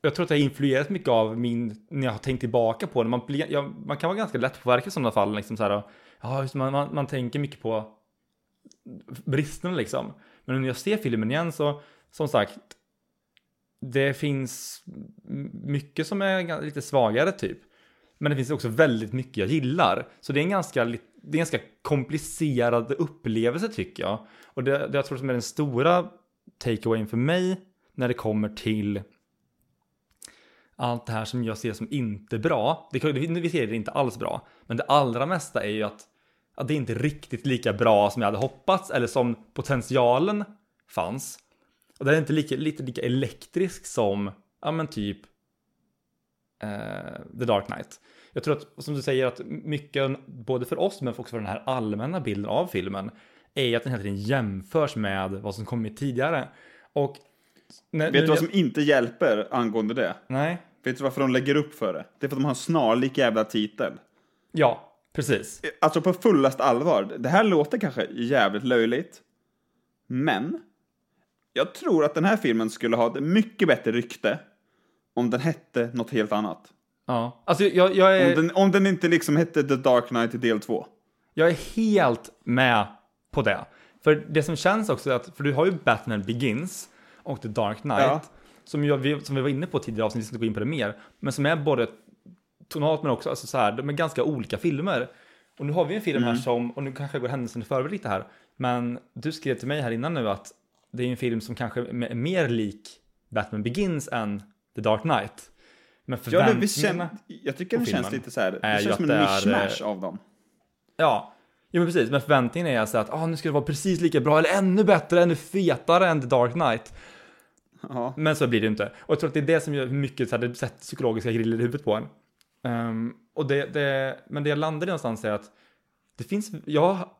Speaker 3: jag tror att det har influerat mycket av min, när jag har tänkt tillbaka på det. Man, ja, man kan vara ganska lättpåverkad i sådana fall. Liksom så här, ja, just, man, man, man tänker mycket på bristerna liksom. Men när jag ser filmen igen så, som sagt, det finns mycket som är lite svagare typ. Men det finns också väldigt mycket jag gillar. Så det är en ganska, det är en ganska komplicerad upplevelse tycker jag. Och det, det jag tror som är den stora takeawayen för mig när det kommer till allt det här som jag ser som inte bra. Det, vi ser det inte alls bra. Men det allra mesta är ju att, att det inte är riktigt lika bra som jag hade hoppats eller som potentialen fanns. Och det är inte lika, lite lika elektrisk som, ja men typ eh, The Dark Knight. Jag tror att, som du säger, att mycket, både för oss men också för den här allmänna bilden av filmen, är att den hela tiden jämförs med vad som kommit tidigare. Och Nej,
Speaker 4: Vet du vad som inte hjälper angående det?
Speaker 3: Nej.
Speaker 4: Vet du varför de lägger upp för det? Det är för att de har en snarlik jävla titel.
Speaker 3: Ja, precis.
Speaker 4: Alltså på fullast allvar, det här låter kanske jävligt löjligt. Men, jag tror att den här filmen skulle ha ett mycket bättre rykte om den hette något helt annat.
Speaker 3: Ja. Alltså jag, jag, är,
Speaker 4: Om den, om den inte liksom hette The Dark Knight del 2.
Speaker 3: jag är helt med på det. För det som känns också är att, för du har ju Batman Begins och The Dark Knight.
Speaker 4: Ja.
Speaker 3: Som, jag, vi, som vi var inne på tidigare avsnitt, vi ska inte gå in på det mer. Men som är både tonalt men också, alltså så här, de är ganska olika filmer. Och nu har vi en film här som, och nu kanske jag går händelsen i förväg lite här. Men du skrev till mig här innan nu att det är en film som kanske är mer lik Batman Begins än The Dark Knight. Men
Speaker 4: Ja, det,
Speaker 3: förväntningarna...
Speaker 4: känner, jag tycker det känns lite så här,
Speaker 3: är
Speaker 4: det
Speaker 3: ju
Speaker 4: känns som en mishmash av dem.
Speaker 3: Ja, jo men precis. Men förväntningen är alltså att ah, nu ska det vara precis lika bra eller ännu bättre, ännu fetare än The Dark Knight.
Speaker 4: Ja.
Speaker 3: Men så blir det inte. Och jag tror att det är det som gör mycket så här, det sätter psykologiska griller i huvudet på en. Ehm, och det, det, men det jag landade någonstans är att det finns, jag,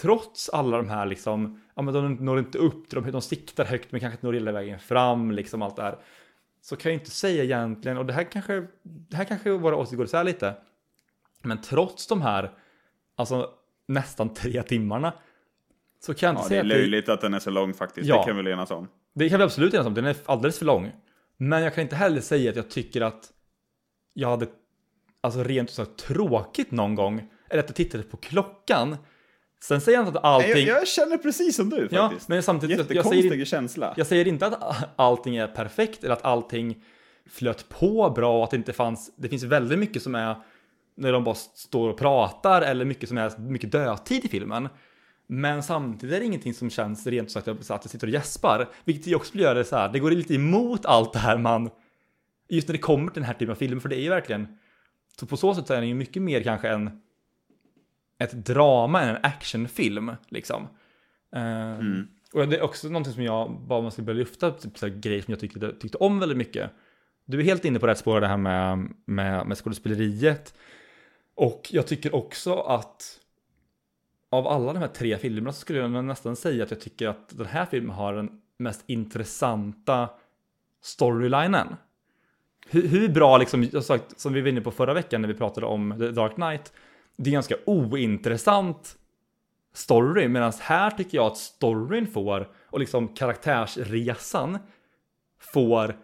Speaker 3: trots alla de här liksom, ja men de når inte upp, de, de siktar högt men kanske inte når hela vägen fram, liksom allt det här. Så kan jag inte säga egentligen, och det här kanske, det här kanske våra åsikter går isär lite. Men trots de här, alltså nästan tre timmarna, så kan jag inte
Speaker 4: ja, det
Speaker 3: säga
Speaker 4: är
Speaker 3: att det,
Speaker 4: löjligt att den är så lång faktiskt,
Speaker 3: Ja.
Speaker 4: det kan vi väl enas om.
Speaker 3: det kan vi absolut enas om, den är alldeles för lång. Men jag kan inte heller säga att jag tycker att jag hade, alltså rent ut sagt tråkigt någon gång. Eller att jag tittade på klockan. Sen säger jag inte att allting...
Speaker 4: Jag, jag känner precis som du
Speaker 3: ja,
Speaker 4: faktiskt.
Speaker 3: men samtidigt, jag, jag,
Speaker 4: Jättekonstig
Speaker 3: säger,
Speaker 4: känsla.
Speaker 3: jag säger inte att allting är perfekt eller att allting flöt på bra och att det inte fanns, det finns väldigt mycket som är när de bara står och pratar eller mycket som är mycket dödtid i filmen. Men samtidigt är det ingenting som känns rent sagt att jag sitter och gäspar, vilket ju också gör det så här, det går lite emot allt det här man, just när det kommer till den här typen av filmer, för det är ju verkligen, så på så sätt så är den ju mycket mer kanske en, ett drama än en actionfilm, liksom. Eh, Och det är också någonting som jag, bara man ska börja lyfta, typ så grejer som jag tyckte, tyckte om väldigt mycket. Du är helt inne på rätt spår det här med, med, med skådespeleriet. Och jag tycker också att av alla de här tre filmerna så skulle jag nästan säga att jag tycker att den här filmen har den mest intressanta storylinen. Hur, hur bra, liksom, jag sagt, som vi var inne på förra veckan när vi pratade om The Dark Knight, det är ganska ointressant story, medan här tycker jag att storyn får, och liksom karaktärsresan får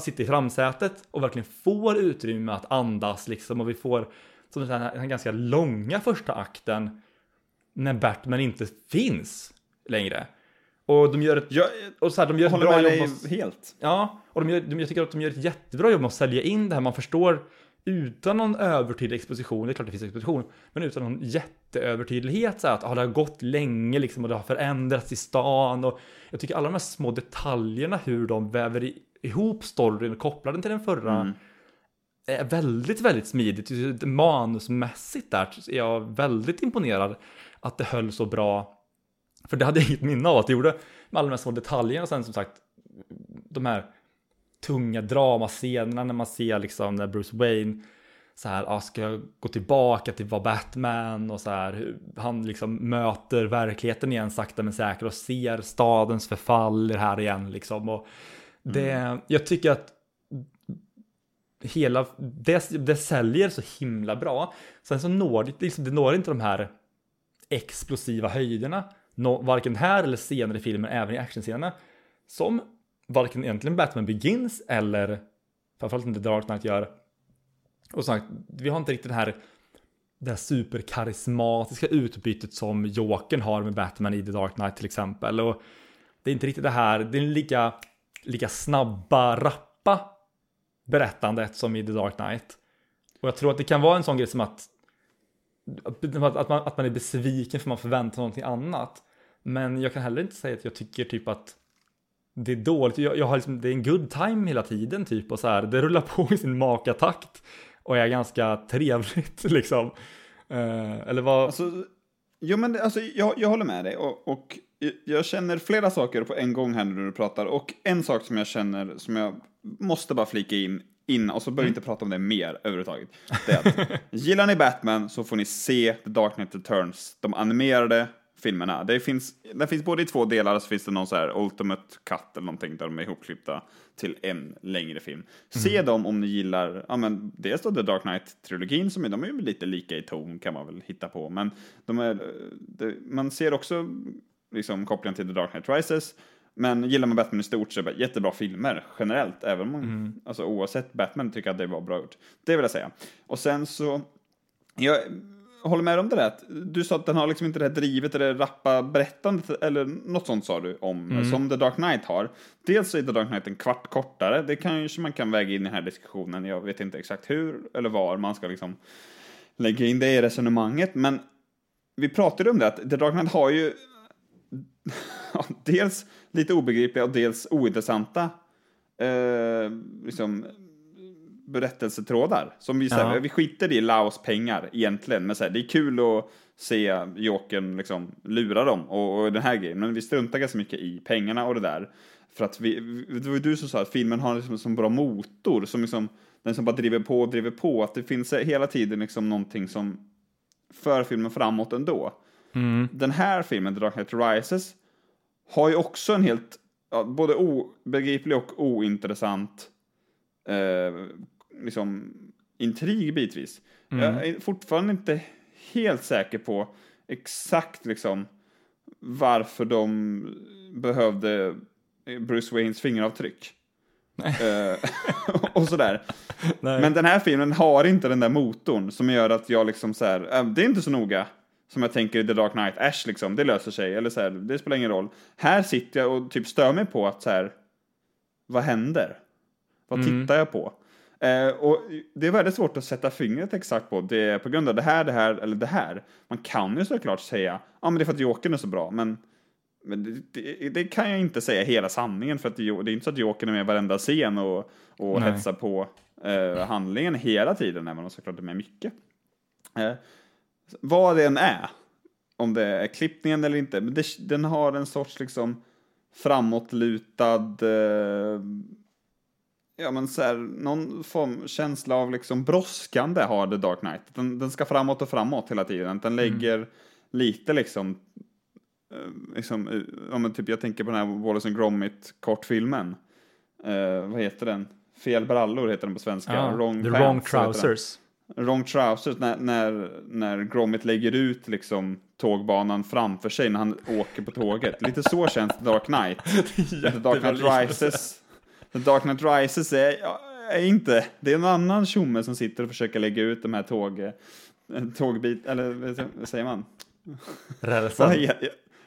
Speaker 3: sitta i framsätet och verkligen får utrymme att andas liksom och vi får som den här, den här ganska långa första akten när Batman inte finns längre. Och de gör ett, och så här, de gör ett bra jobb med,
Speaker 4: helt.
Speaker 3: Ja, och de gör, de, jag tycker att de gör ett jättebra jobb med att sälja in det här. Man förstår utan någon övertydlig exposition, det är klart det finns exposition, men utan någon jätteövertydlighet så här att ah, det har gått länge liksom och det har förändrats i stan och jag tycker alla de här små detaljerna hur de väver i, ihop storyn och kopplar den till den förra är väldigt, väldigt smidigt. Manusmässigt där är jag väldigt imponerad att det höll så bra. För det hade jag inget minne av att det gjorde med alla de här små detaljerna och sen som sagt de här tunga dramascenerna när man ser liksom när Bruce Wayne så här, ah, ska jag gå tillbaka till vara Batman och så här, han liksom möter verkligheten igen sakta men säkert och ser stadens förfall i det här igen liksom. Och det, jag tycker att hela, det, det säljer så himla bra. Sen så når det, liksom, det når inte de här explosiva höjderna, nå, varken här eller senare i filmen, även i actionscenerna, som varken egentligen Batman Begins eller framförallt inte Dark Knight gör. Och sagt, vi har inte riktigt det här det här superkarismatiska utbytet som Jokern har med Batman i The Dark Knight till exempel. Och det är inte riktigt det här, det är lika, lika snabba, rappa berättandet som i The Dark Knight. Och jag tror att det kan vara en sån grej som att att man, att man är besviken för man förväntar sig någonting annat. Men jag kan heller inte säga att jag tycker typ att det är dåligt. Jag, jag har liksom, det är en good time hela tiden typ och så här. Det rullar på i sin makatakt och är ganska trevligt liksom. Eh, eller vad?
Speaker 4: Alltså, jo, men det, alltså, jag, jag håller med dig och, och jag känner flera saker på en gång här när du pratar och en sak som jag känner som jag måste bara flika in innan och så behöver vi inte prata om det mer överhuvudtaget. Det är att gillar ni Batman så får ni se The Dark Knight Returns, de animerade filmerna. Det finns, det finns både i två delar, så finns det någon så här Ultimate Cut eller någonting där de är ihopklippta till en längre film. Se dem om ni gillar, ja men dels då The Dark Knight-trilogin, som är, de är ju lite lika i ton kan man väl hitta på, men de är, det, man ser också liksom kopplingen till The Dark Knight Rises, men gillar man Batman i stort så är det jättebra filmer generellt, även om man, alltså oavsett Batman tycker att det var bra gjort. Det vill jag säga. Och sen så, jag håller med om det där, du sa att den har liksom inte det här drivet eller rappa berättandet, eller något sånt sa du om, som The Dark Knight har. Dels är The Dark Knight en kvart kortare, det kanske man kan väga in i den här diskussionen, jag vet inte exakt hur eller var man ska liksom lägga in det i resonemanget, men vi pratade om det, att The Dark Knight har ju dels lite obegripliga och dels ointressanta eh, liksom, berättelsetrådar. Som vi säger,
Speaker 3: Ja.
Speaker 4: vi skiter i Laos pengar egentligen, men så här, det är kul att se Jokern liksom lura dem och, och den här grejen, men vi struntar ganska mycket i pengarna och det där. För att vi, det var ju du som sa att filmen har liksom en sån bra motor, som liksom, den som bara driver på och driver på, att det finns hela tiden liksom någonting som för filmen framåt ändå. Den här filmen, The Dark Knight Rises, har ju också en helt, både obegriplig och ointressant eh, liksom, intrig bitvis. Jag är fortfarande inte helt säker på exakt liksom varför de behövde Bruce Waynes fingeravtryck. Eh, och sådär.
Speaker 3: Nej.
Speaker 4: Men den här filmen har inte den där motorn som gör att jag liksom så här, äh, det är inte så noga. Som jag tänker i The Dark Knight, Ash liksom, det löser sig. Eller så här, det spelar ingen roll. Här sitter jag och typ stör mig på att så här, vad händer? Vad tittar jag på? Eh, och det är väldigt svårt att sätta fingret exakt på. Det är på grund av det här, det här eller det här. Man kan ju såklart säga, ja men det är för att Jokern är så bra, men men det, det, det kan jag inte säga hela sanningen för att det, det är inte så att Jokern är med i varenda scen och, och
Speaker 3: Nej.
Speaker 4: hetsar på eh, handlingen hela tiden, även om såklart är med mycket. Eh, vad det än är, om det är klippningen eller inte, men den har en sorts liksom framåtlutad, eh, ja men så här, någon form, känsla av liksom brådskande har The Dark Knight. Den, den ska framåt och framåt hela tiden, den lägger lite liksom eh, liksom, eh, ja, men typ jag tänker på den här Wallace and Gromit kortfilmen. Eh, vad heter den? Fel brallor heter den på svenska.
Speaker 3: Ja,
Speaker 4: wrong
Speaker 3: the
Speaker 4: pants,
Speaker 3: wrong trousers.
Speaker 4: Wrong trousers, när, när, när Gromit lägger ut liksom tågbanan framför sig när han åker på tåget. Lite så känns Dark Knight. The Dark Knight Rises. The Dark Knight Rises är, är inte, det är en annan tjomme som sitter och försöker lägga ut de här tåg, eh, tågbit, eller vad säger man?
Speaker 3: Rälsen.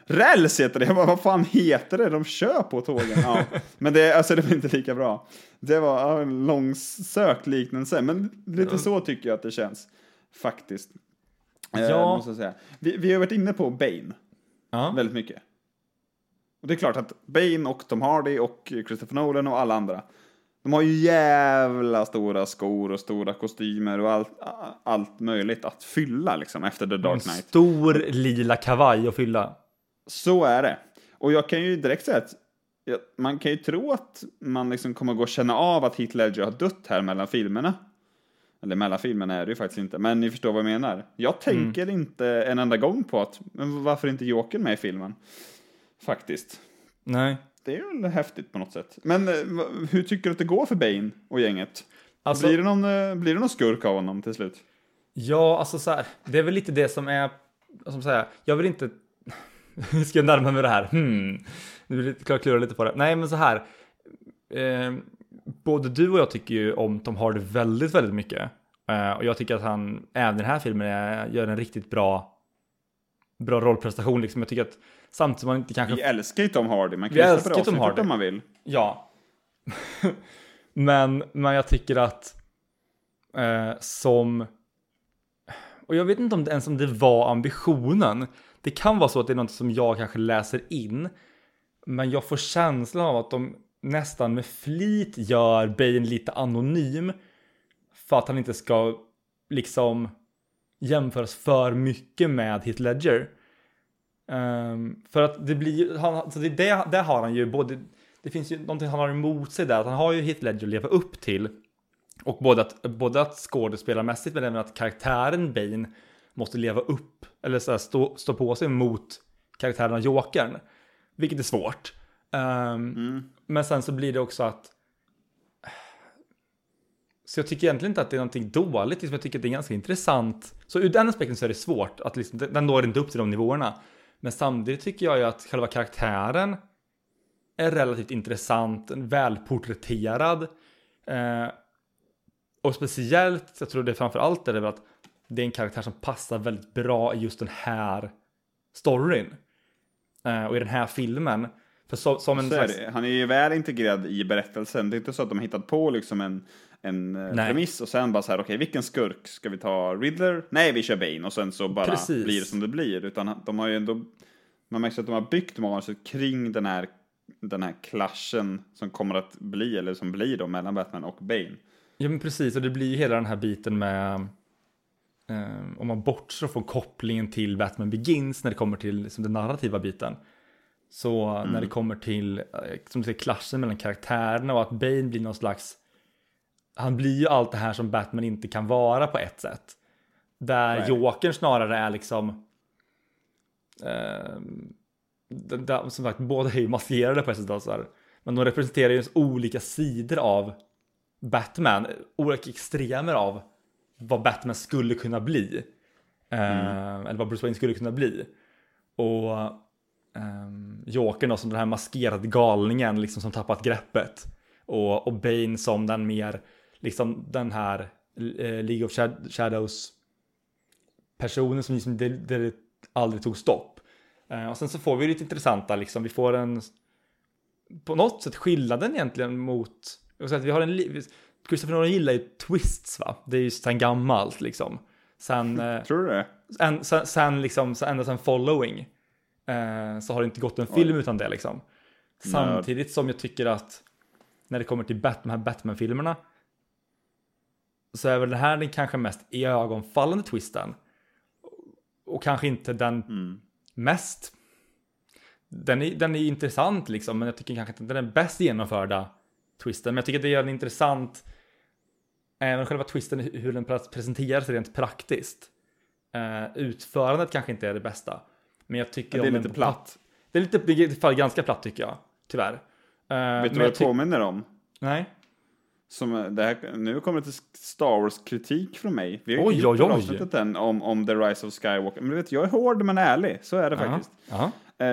Speaker 4: Räls heter det, bara, vad fan heter det de kör på tågen? Ja. Men det, alltså, det var inte lika bra. Det var en långsökt liknelse, men lite så tycker jag att det känns. Faktiskt. Eh,
Speaker 3: Ja.
Speaker 4: säga. Vi, vi har varit inne på Bane
Speaker 3: Ja.
Speaker 4: väldigt mycket. Och det är klart att Bane och Tom Hardy och Christopher Nolan och alla andra, de har ju jävla stora skor och stora kostymer och allt, allt möjligt att fylla liksom efter The
Speaker 3: En
Speaker 4: Dark Knight.
Speaker 3: stor lila kavaj att fylla.
Speaker 4: Så är det. Och jag kan ju direkt säga att man kan ju tro att man liksom kommer gå och känna av att Heath Ledger har dött här mellan filmerna. Eller mellan filmerna är det ju faktiskt inte, men ni förstår vad jag menar. Jag tänker inte en enda gång på att, men varför är inte Joker med i filmen? Faktiskt.
Speaker 3: Nej.
Speaker 4: Det är väl häftigt på något sätt. Men eh, hur tycker du att det går för Bane och gänget?
Speaker 3: Alltså,
Speaker 4: Blir, det någon, eh, blir det någon skurk av honom till slut?
Speaker 3: Ja, alltså så här, det är väl lite det som är, som säga, jag vill inte, ska jag närma mig det här? Hmm, nu vill jag klura lite på det. Nej, men så här, eh, både du och jag tycker ju om Tom Hardy väldigt, väldigt mycket. Eh, och jag tycker att han, även i den här filmen, är, gör en riktigt bra, bra rollprestation. Liksom. Jag tycker att samtidigt som man inte kanske
Speaker 4: Vi älskar ju Tom Hardy, man kan
Speaker 3: Vi
Speaker 4: lyssna på det
Speaker 3: Tom Hardy.
Speaker 4: om man vill.
Speaker 3: Ja. men, men jag tycker att eh, som... Och jag vet inte om det ens om det var ambitionen. Det kan vara så att det är något som jag kanske läser in. Men jag får känslan av att de nästan med flit gör Bane lite anonym. För att han inte ska liksom jämföras för mycket med Heath Ledger. Ehm, för att det blir han, så det, det, det har han ju både, det finns ju någonting han har emot sig där, att han har ju Heath Ledger att leva upp till. Och både att, både att skådespelarmässigt men även att karaktären Bane måste leva upp, eller så här, stå, stå på sig mot karaktären av Jokern. Vilket är svårt. Um,
Speaker 4: Mm.
Speaker 3: Men sen så blir det också att... Så jag tycker egentligen inte att det är någonting dåligt, liksom jag tycker att det är ganska intressant. Så ur den aspekten så är det svårt, att liksom, den når inte upp till de nivåerna. Men samtidigt tycker jag ju att själva karaktären är relativt intressant, välporträtterad. Eh, och speciellt, jag tror det framför allt är det väl att det är en karaktär som passar väldigt bra i just den här storyn. Eh, och i den här filmen. För så, som en
Speaker 4: Så
Speaker 3: slags...
Speaker 4: Han är ju väl integrerad i berättelsen. Det är inte så att de har hittat på liksom en, en eh,
Speaker 3: Nej.
Speaker 4: premiss och sen bara så här, okej, vilken skurk? Ska vi ta Riddler? Nej, vi kör Bane och sen så bara
Speaker 3: Precis.
Speaker 4: blir det som det blir. Utan de har ju ändå, man märker att de har byggt manuset kring den här, den här klaschen som kommer att bli, eller som blir då, mellan Batman och Bane.
Speaker 3: Ja men precis, och det blir ju hela den här biten med eh, om man bortser från kopplingen till Batman Begins när det kommer till liksom, den narrativa biten. Så när det kommer till eh, som du säger, klassen mellan karaktärerna och att Bane blir någon slags han blir ju allt det här som Batman inte kan vara på ett sätt. Där
Speaker 4: Nej.
Speaker 3: Jokern snarare är liksom eh, där, som sagt, båda är ju maskerade på ett sätt. Alltså, men de representerar ju olika sidor av Batman, olika extremer av vad Batman skulle kunna bli. Eh, Eller vad Bruce Wayne skulle kunna bli. Och um, Jokern då som den här maskerade galningen liksom som tappat greppet. Och, och Bane som den mer, liksom den här eh, League of Shad- Shadows personen som liksom, det, det aldrig tog stopp. Eh, och sen så får vi lite intressanta liksom, vi får en på något sätt skillnaden egentligen mot, säga att vi har en, Christopher Nolan gillar ju twists va, det är ju sen gammalt liksom. Sen, eh,
Speaker 4: Tror du det?
Speaker 3: en, sen, sen liksom, sen, ända sen following eh, så har det inte gått en film utan det liksom. Samtidigt som jag tycker att när det kommer till Bat- de här Batman-filmerna så är väl det här den kanske mest ögonfallande twisten. Och kanske inte den mest. Den är, den är intressant liksom, men jag tycker kanske inte den är den bäst genomförda twisten. Men jag tycker att det gör den intressant. Även själva twisten, hur den pre- presenteras rent praktiskt. Eh, utförandet kanske inte är det bästa. Men jag tycker
Speaker 4: Ja, det är lite platt.
Speaker 3: papp- Det är lite, alla fall ganska platt tycker jag. Tyvärr. Eh,
Speaker 4: Vet du vad det
Speaker 3: ty-
Speaker 4: påminner om?
Speaker 3: Nej.
Speaker 4: Som, det här, nu kommer det till Star Wars-kritik från mig. Vi har
Speaker 3: Oj, oj, oj.
Speaker 4: avsnittet än om, om The Rise of Skywalker. Men du vet, jag är hård men ärlig. Så är det faktiskt.
Speaker 3: Ja.
Speaker 4: Eh,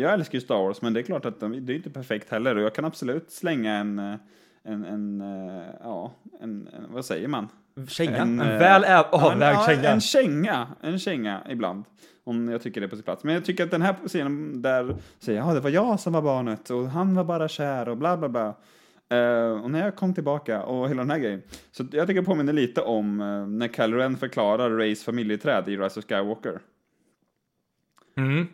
Speaker 4: jag älskar ju Star Wars, men det är klart att de, det är inte perfekt heller. Och jag kan absolut slänga en, eh, en, en eh, ja, en, en, vad säger man?
Speaker 3: Känga. En,
Speaker 4: eh,
Speaker 3: väl
Speaker 4: en-
Speaker 3: avvägd
Speaker 4: ja,
Speaker 3: känga.
Speaker 4: En känga, en känga ibland. Om jag tycker det är på sin plats. Men jag tycker att den här scenen där säger ja, det var jag som var barnet och han var bara kär och bla bla bla. Eh, och när jag kom tillbaka och hela den här grejen. Så jag tycker det påminner lite om eh, när Kylo Ren förklarar Rays familjeträd i Rise of Skywalker.
Speaker 3: Mm.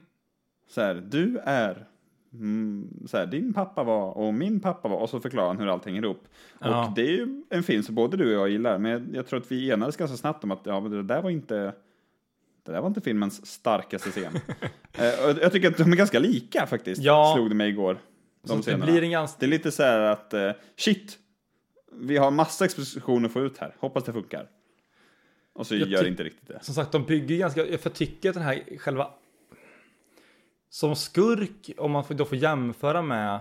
Speaker 4: Så här, du är mm, så här, din pappa var och min pappa var och så förklarar han hur allting är ihop.
Speaker 3: Ja.
Speaker 4: Och det är ju en film som både du och jag gillar, men jag, tror att vi enades ganska snabbt om att ja, men det där var inte det där var inte filmens starkaste scen. och jag tycker att de är ganska lika faktiskt,
Speaker 3: Ja.
Speaker 4: slog det mig igår. De
Speaker 3: Så det
Speaker 4: scenerna.
Speaker 3: blir en ganska...
Speaker 4: Det är lite så här att, eh, shit, vi har massa exposition att få ut här, hoppas det funkar. Och så
Speaker 3: Jag
Speaker 4: gör det inte riktigt det.
Speaker 3: Som sagt, de bygger ganska... Jag tycker att den här själva... Som skurk, om man då får jämföra med...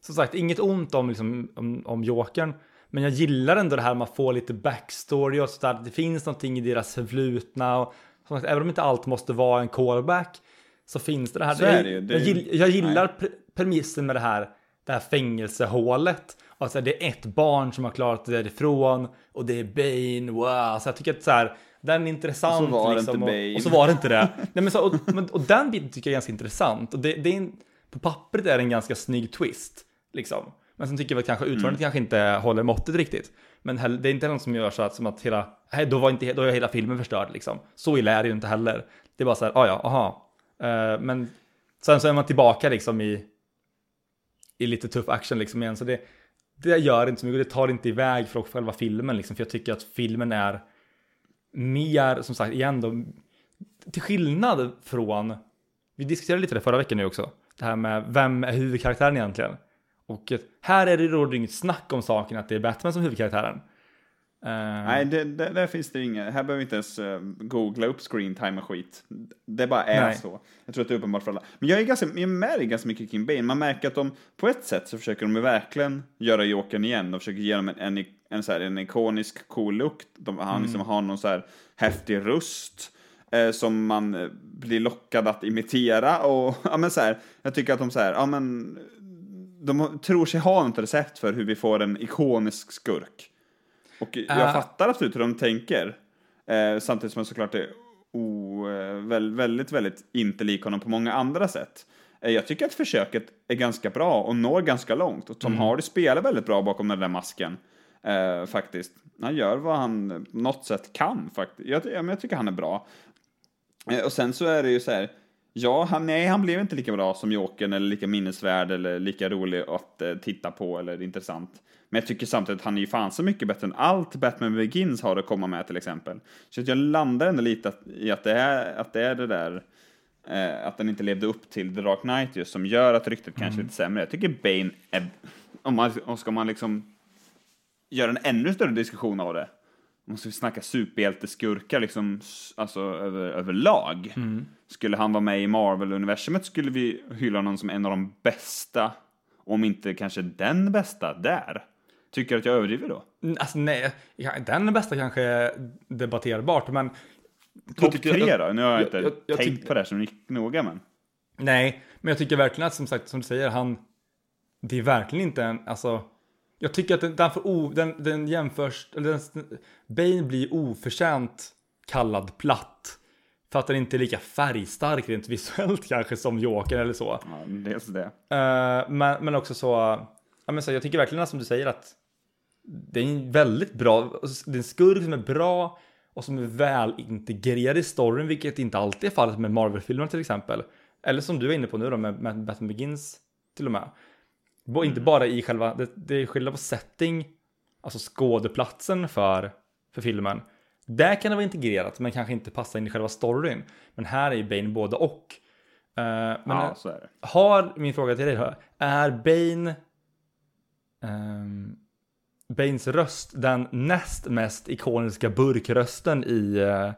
Speaker 3: Som sagt, inget ont om, liksom, om, om Jokern. Men jag gillar ändå det här man får lite backstory och sådär. Det finns någonting i deras förflutna. Och, som sagt, även om inte allt måste vara en callback. Så finns det det här.
Speaker 4: Så är det ju. Det är
Speaker 3: jag,
Speaker 4: ju-
Speaker 3: jag gillar pre- premissen med det här, det här fängelsehålet. Alltså det är ett barn som har klarat det därifrån och det är Bane, wow. Så jag tycker att så här, den är intressant.
Speaker 4: Och så var det
Speaker 3: liksom,
Speaker 4: inte
Speaker 3: och,
Speaker 4: Bane.
Speaker 3: och så var det inte det. Nej, men så, och, och den biten tycker jag är ganska intressant. Och det, det är en, på pappret är det en ganska snygg twist. Liksom. Men sen tycker jag väl kanske utförandet kanske inte håller måttet riktigt. Men heller, det är inte något som gör så att, som att hela, nej, då, var inte, då är hela filmen förstörd liksom. Så illa är det ju inte heller. Det är bara så här, ah, ja, aha. Eh, men sen så är man tillbaka liksom i, i lite tuff action liksom igen. Så det, det gör inte så mycket, det tar inte iväg från själva filmen liksom. För jag tycker att filmen är mer, som sagt, igen då, till skillnad från, vi diskuterade lite det förra veckan nu också, det här med vem är huvudkaraktären egentligen? Och här är det då inget snack om saken att det är Batman som är huvudkaraktären.
Speaker 4: Nej, det, det, där finns det inget. Här behöver vi inte ens uh, googla upp screen time och skit. Det bara är
Speaker 3: Nej.
Speaker 4: så. Jag tror att det är uppenbart för alla. Men jag är ganska, jag dig ganska mycket kring Bane. Man märker att de, på ett sätt så försöker de verkligen göra Jokern igen och försöker ge dem en, en, en, så här, en ikonisk cool look. De, han liksom har någon så här häftig röst eh, som man eh, blir lockad att imitera och ja men så här, jag tycker att de så här, ja men de tror sig ha något recept för hur vi får en ikonisk skurk. Och jag
Speaker 3: Ah.
Speaker 4: fattar absolut hur de tänker. Eh, samtidigt som jag såklart är o, eh, väl, väldigt, väldigt inte lik honom på många andra sätt. Eh, jag tycker att försöket är ganska bra och når ganska långt. Och Tom Hardy spelar väldigt bra bakom den där masken. Eh, faktiskt. Han gör vad han på något sätt kan faktiskt. Jag, ja, men jag tycker han är bra. Eh, och sen så är det ju så här. Ja, han, nej, han blev inte lika bra som Jokern eller lika minnesvärd eller lika rolig att titta på eller intressant. Men jag tycker samtidigt att han är ju fan så mycket bättre än allt Batman Begins har att komma med till exempel. Så att jag landar ändå lite att, i att det är, att det är det där eh, att den inte levde upp till The Dark Knight just som gör att ryktet kanske är lite sämre. Jag tycker Bane är, om man, om ska man liksom göra en ännu större diskussion av det, måste vi snacka superhjälteskurkar liksom, alltså över, överlag. Skulle han vara med i Marvel-universumet skulle vi hylla honom som en av de bästa, om inte kanske den bästa, där. Tycker du att jag överdriver då?
Speaker 3: Alltså nej, den bästa kanske är debatterbart, men...
Speaker 4: Topp tre då? Nu har jag,
Speaker 3: jag-
Speaker 4: inte
Speaker 3: jag- jag
Speaker 4: tänkt
Speaker 3: tycker-
Speaker 4: på det här så noga, men.
Speaker 3: Nej, men jag tycker verkligen att som sagt, som du säger, han... Det är verkligen inte en, alltså... Jag tycker att den, den, o, den, den jämförs, eller den, Bane blir oförtjänt kallad platt. För att den inte är lika färgstark rent visuellt kanske som Joker eller så.
Speaker 4: Ja, dels det.
Speaker 3: Eh, men, men också så, ja, men så, jag tycker verkligen som du säger att det är en väldigt bra, det är en skurk som är bra och som är väl integrerad i storyn, vilket inte alltid är fallet med Marvel-filmer till exempel. Eller som du är inne på nu då med, med Batman Begins till och med. Bo, Inte bara i själva, det, det är skillnad på setting, alltså skådeplatsen för, för filmen. Där kan det vara integrerat men kanske inte passa in i själva storyn. Men här är ju Bane både och. Eh, men
Speaker 4: Ja, är
Speaker 3: har, min fråga till dig är Bane ehm, Banes röst den näst mest ikoniska burkrösten i, eh,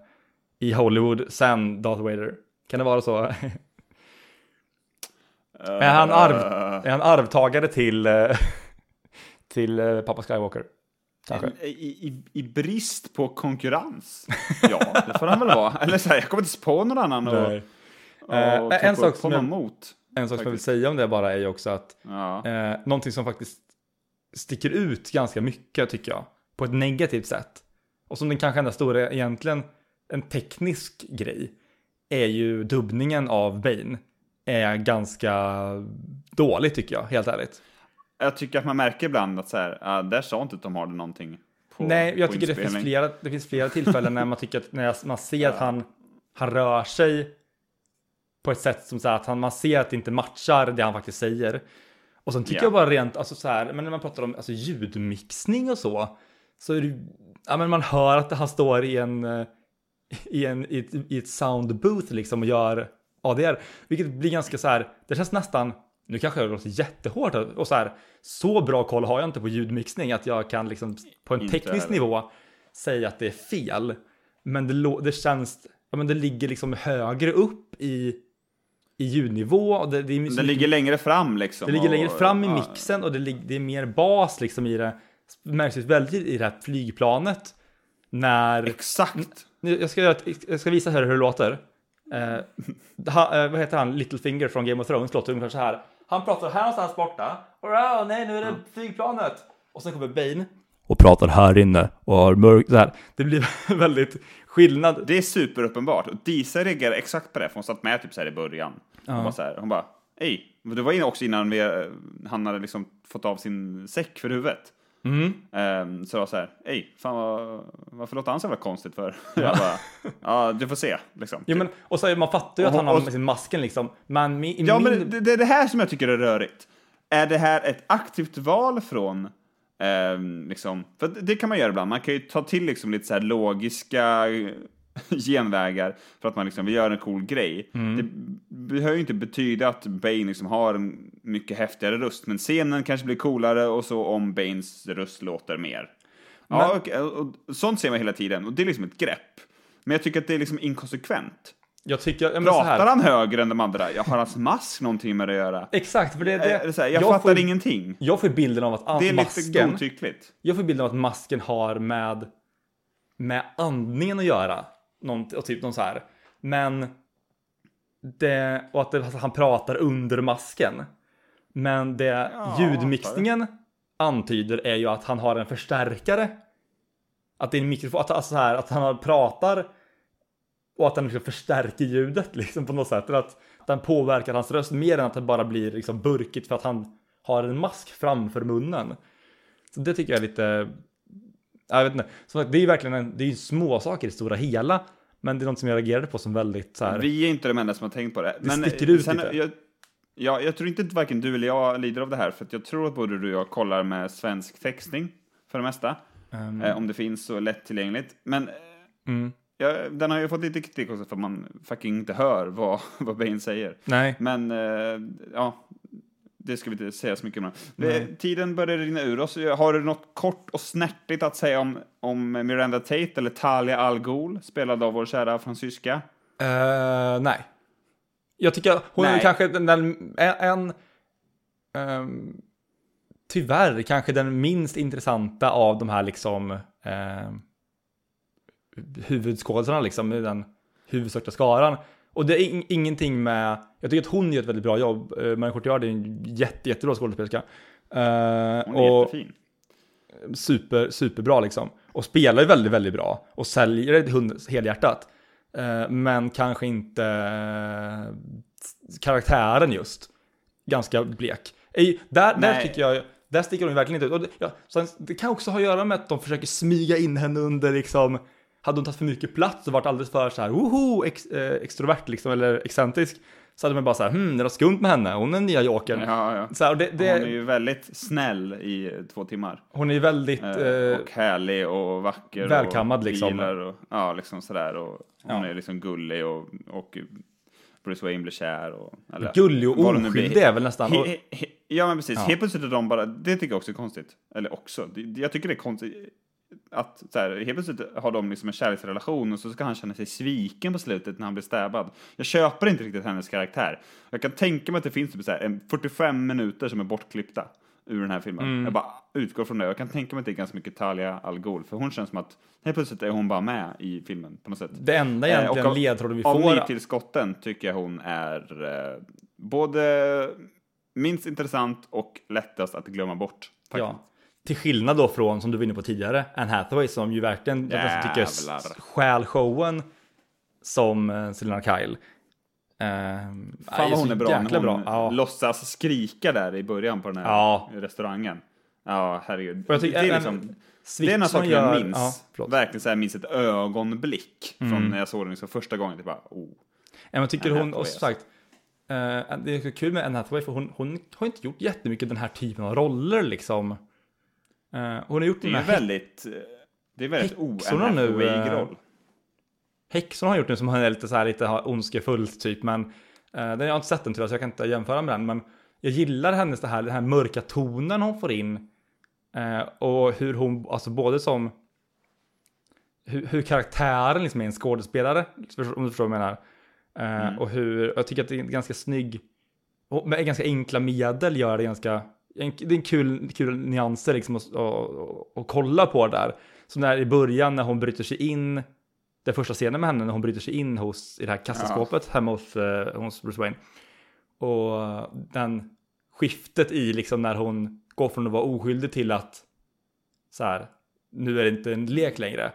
Speaker 3: i Hollywood sen Darth Vader? Kan det vara så? är, han arv, är han arvtagare till, eh, till eh, pappa Skywalker?
Speaker 4: I, i, I brist på konkurrens? Ja, det får han väl vara. Eller så här, jag kommer inte på någon annan och
Speaker 3: Eh,
Speaker 4: ta
Speaker 3: en sak som jag-
Speaker 4: mot.
Speaker 3: En sak som jag vill säga om det bara är ju också att
Speaker 4: Ja.
Speaker 3: Eh, någonting som faktiskt sticker ut ganska mycket tycker jag. På ett negativt sätt. Och som den kanske enda stora, egentligen en teknisk grej. Är ju dubbningen av Bane. Är ganska dålig tycker jag, helt ärligt.
Speaker 4: Jag tycker att man märker ibland att så här, ah, där sa inte Tom Hardy någonting. På,
Speaker 3: Nej, jag tycker det finns, flera, det finns flera tillfällen när man tycker att när man ser att han, han rör sig på ett sätt som så att han, man ser att det inte matchar det han faktiskt säger. Och sen tycker
Speaker 4: Ja.
Speaker 3: jag bara rent, alltså så här, men när man pratar om alltså, ljudmixning och så, så är det, ja men man hör att han står i en, eh, i en, i ett, i ett sound booth liksom och gör ADR, vilket blir ganska så här, det känns nästan, nu kanske jag låter jättehårt och så här, så bra koll har jag inte på ljudmixning att jag kan liksom på en teknisk nivå säga att det är fel. Men det, det känns, ja men det ligger liksom högre upp i, i ljudnivå och det, det är
Speaker 4: Den ligger längre fram liksom.
Speaker 3: det ligger
Speaker 4: och-
Speaker 3: längre fram i mixen och det, det är mer bas liksom i det. Märks ju väldigt i det här flygplanet. När...
Speaker 4: Exakt.
Speaker 3: Jag ska, jag ska visa här hur det låter. Eh, ha, eh, vad heter han? Littlefinger från Game of Thrones låter ungefär så här. Han pratar här någonstans borta. Och oh, nej, nu är det flygplanet. Och sen kommer Bane. Och pratar här inne och har mörkt. Det blir väldigt skillnad.
Speaker 4: Det är superuppenbart. Och Disa reagerar exakt på det, för hon satt med typ så här i början. Hon bara så här, hon bara, ej. Det var också innan vi, eh, han hade liksom fått av sin säck för huvudet.
Speaker 3: Mm.
Speaker 4: Ehm, så jag var så här, ej, fan vad, varför låter han så jävla konstigt för? Jag bara, ja, du får se, liksom.
Speaker 3: Jo, men, och så, man fattar ju att
Speaker 4: Och-
Speaker 3: han har
Speaker 4: och-
Speaker 3: med sin masken liksom. Men mi, i
Speaker 4: Ja,
Speaker 3: min...
Speaker 4: men det, det är det här som jag tycker är rörigt. Är det här ett aktivt val från, ehm, liksom, för det kan man göra ibland, man kan ju ta till liksom lite så här logiska genvägar för att man liksom vill göra en cool grej. Det behöver ju inte betyda att Bane liksom har en mycket häftigare röst, men scenen kanske blir coolare och så om Banes röst låter mer. Ja, och, och, och, sånt ser man hela tiden och det är liksom ett grepp. Men jag tycker att det är liksom inkonsekvent.
Speaker 3: Jag tycker, ja, men
Speaker 4: Pratar
Speaker 3: så här,
Speaker 4: han högre än de andra? Jag har hans mask någonting med det att göra?
Speaker 3: Exakt, för det, det,
Speaker 4: så här, jag, fattar
Speaker 3: får,
Speaker 4: ingenting.
Speaker 3: Jag får bilden av att
Speaker 4: Det är lite
Speaker 3: masken,
Speaker 4: godtyckligt.
Speaker 3: jag får bilden av att masken har med, med andningen att göra. Någon, och typ någon så här. Men det, och att det, alltså, han pratar under masken. Men det
Speaker 4: Ja,
Speaker 3: ljudmixningen antyder är ju att han har en förstärkare. Att det är en mikrofon, att, alltså så här, att han pratar och att den liksom förstärker ljudet liksom på något sätt. Eller att den påverkar hans röst mer än att det bara blir liksom burkigt för att han har en mask framför munnen. Så det tycker jag är lite, jag vet inte, som sagt, det är ju verkligen en, det är ju små saker i det stora hela. Men det är något som jag reagerade på som väldigt så här.
Speaker 4: Vi är inte de enda som har tänkt på det.
Speaker 3: Det
Speaker 4: Men
Speaker 3: sticker ut
Speaker 4: sen,
Speaker 3: lite.
Speaker 4: Jag, ja, jag tror inte att varken du eller jag lider av det här, för att jag tror att både du och jag kollar med svensk textning för det mesta.
Speaker 3: Ehm,
Speaker 4: Eh, om det finns så lättillgängligt. Men eh,
Speaker 3: mm,
Speaker 4: ja, den har ju fått lite kritik också för att man fucking inte hör vad, vad Bane säger.
Speaker 3: nej,
Speaker 4: Men eh, ja, det ska vi inte säga så mycket om. Tiden börjar rinna ur oss. Har du något kort och snärtigt att säga om, om Miranda Tate eller Talia Al Ghul, spelad av vår kära fransyska?
Speaker 3: Eh, nej. Jag tycker hon är
Speaker 4: Nej.
Speaker 3: kanske den, den en, en ehm, tyvärr kanske den minst intressanta av de här liksom um, huvudskådespelarna liksom i den huvudsakliga skaran. Och det är in, ingenting med, jag tycker att hon gör ett väldigt bra jobb. Uh, Marion Cotillard är en jätte, jättebra skådespelerska. Uh,
Speaker 4: Hon är
Speaker 3: och
Speaker 4: jättefin.
Speaker 3: super, superbra liksom. Och spelar ju väldigt, väldigt bra. Och säljer det hund- helhjärtat. Eh, men kanske inte eh, karaktären just. Ganska blek. Där, där tycker jag, där sticker hon verkligen inte ut. Och det, ja, sen, det kan också ha att göra med att de försöker smyga in henne under liksom, hade hon tagit för mycket plats och varit alldeles för så här, woho, ex, eh, extrovert liksom, eller excentrisk, så hade man bara så här, hmm, det är något skumt med henne, hon är den nya jokern.
Speaker 4: Ja, ja.
Speaker 3: Så här, och det, det,
Speaker 4: Hon är ju väldigt snäll i två timmar.
Speaker 3: hon är ju väldigt,
Speaker 4: Eh,
Speaker 3: eh,
Speaker 4: och härlig och vacker.
Speaker 3: välkammad,
Speaker 4: och
Speaker 3: liksom.
Speaker 4: Och, ja, liksom sådär. Och hon
Speaker 3: Ja.
Speaker 4: är liksom gullig och, och Bruce Wayne blir kär. Och, eller,
Speaker 3: gullig och oskyldig är väl nästan.
Speaker 4: He, he, he, ja, men precis.
Speaker 3: Ja.
Speaker 4: Helt plötsligt är de bara, det tycker jag också är konstigt. Eller också, det, jag tycker det är konstigt att så här, helt plötsligt har de liksom en kärleksrelation och så ska han känna sig sviken på slutet när han blir stäbbad. Jag köper inte riktigt hennes karaktär. Jag kan tänka mig att det finns typ så här, en 45 minuter som är bortklippta ur den här filmen.
Speaker 3: Mm.
Speaker 4: Jag bara utgår från det. Jag kan tänka mig att det är ganska mycket Talia Al Ghul, för hon känns som att helt plötsligt är hon bara med i filmen på något sätt.
Speaker 3: det enda
Speaker 4: Eh,
Speaker 3: egentligen
Speaker 4: av-
Speaker 3: ledtråden vi
Speaker 4: Av
Speaker 3: får.
Speaker 4: nytillskotten tycker jag hon är eh, både minst intressant och lättast att glömma bort. faktiskt.
Speaker 3: Ja. Till skillnad då från, som du var inne på tidigare, Anne Hathaway som ju verkligen jag tycker stjäl showen som eh, Selena Kyle. Ehm,
Speaker 4: Fan vad hon är bra när hon
Speaker 3: bra. Ja.
Speaker 4: låtsas skrika där i början på den här
Speaker 3: Ja.
Speaker 4: restaurangen. Ja, herregud.
Speaker 3: Och jag tycker
Speaker 4: det är
Speaker 3: även
Speaker 4: liksom, det är en av
Speaker 3: switchen
Speaker 4: sakerna jag
Speaker 3: gör-
Speaker 4: minns.
Speaker 3: Ja,
Speaker 4: verkligen så här, minns ett ögonblick
Speaker 3: Mm.
Speaker 4: från när jag såg den liksom första gången. Typ bara, oh.
Speaker 3: Ja, men jag tycker
Speaker 4: Anne
Speaker 3: hon, och som sagt, eh, det är så kul med Anne Hathaway för hon, hon har inte gjort jättemycket den här typen av roller liksom. Eh, hon har gjort
Speaker 4: Det är väldigt, eh, det är väldigt o-Anne
Speaker 3: eh,
Speaker 4: roll.
Speaker 3: Häxorna har gjort nu som är lite så här lite ondskefullt typ, men eh, den, jag har inte sett den tyvärr så jag kan inte jämföra med den, men jag gillar hennes det här, den här mörka tonen hon får in eh, och hur hon, alltså både som hur, hur karaktären liksom är en skådespelare, om du förstår vad jag menar, eh,
Speaker 4: Mm.
Speaker 3: och hur, jag tycker att det är ganska snygg, och med ganska enkla medel gör det ganska, en, det är en kul, kul nyanser liksom att och, och kolla på där. Som där i början när hon bryter sig in, den första scenen med henne när hon bryter sig in hos, i det här kassaskåpet hemma hos, eh, hos Bruce Wayne. Och den skiftet i liksom när hon går från att vara oskyldig till att så här, nu är det inte en lek längre.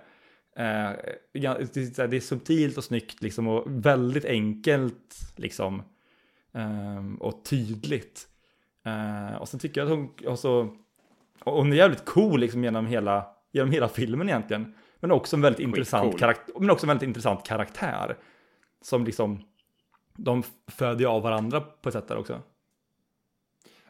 Speaker 3: Eh, ja, är det är subtilt och snyggt liksom och väldigt enkelt liksom. ehm, och tydligt. Eh, och sen tycker jag att hon, och så, och hon är jävligt cool liksom genom hela, genom hela filmen egentligen. Men också en väldigt intressant
Speaker 4: Skitcool.
Speaker 3: karaktär, men också en väldigt intressant karaktär. Som liksom, de föder ju av varandra på ett sätt där också.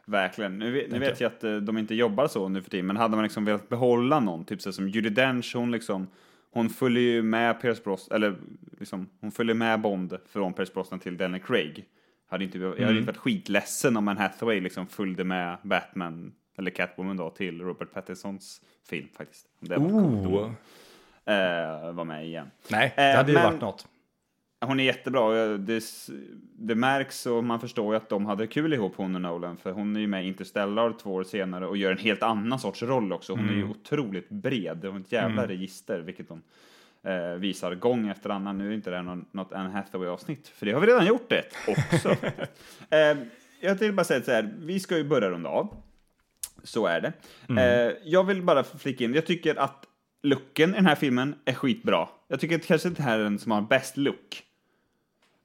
Speaker 4: Verkligen. Nu, vet- nu vet jag att eh, de inte jobbar så nu för tiden, men hade man liksom velat behålla någon, typ så som Judi Dench, hon liksom, hon följer ju med Pierce Brosnan, eller liksom, hon följer med Bond från Pierce Brosnan till Daniel Craig. Hade inte, Jag hade
Speaker 3: Mm.
Speaker 4: inte varit skitledsen om Anne Hathaway liksom följde med Batman eller Catwoman då, till Robert Pattinsons film faktiskt. Det var
Speaker 3: Oh.
Speaker 4: eh, vara med igen.
Speaker 3: Nej, det
Speaker 4: Eh,
Speaker 3: hade ju
Speaker 4: men-
Speaker 3: varit något.
Speaker 4: Hon är jättebra. Det, det märks och man förstår ju att de hade kul ihop, hon och Nolan. För hon är ju med i Interstellar två år senare och gör en helt annan sorts roll också. Hon är ju otroligt bred. Det har ett jävla register, vilket hon eh, visar gång efter annan. Nu är inte det någon, något Anne Hathaway-avsnitt, för det har vi redan gjort det också. eh, jag vill bara säga så här, vi ska ju börja runda av. Så är det. Eh, jag vill bara flika in, jag tycker att looken i den här filmen är skitbra. Jag tycker att kanske det här är den som har bäst look.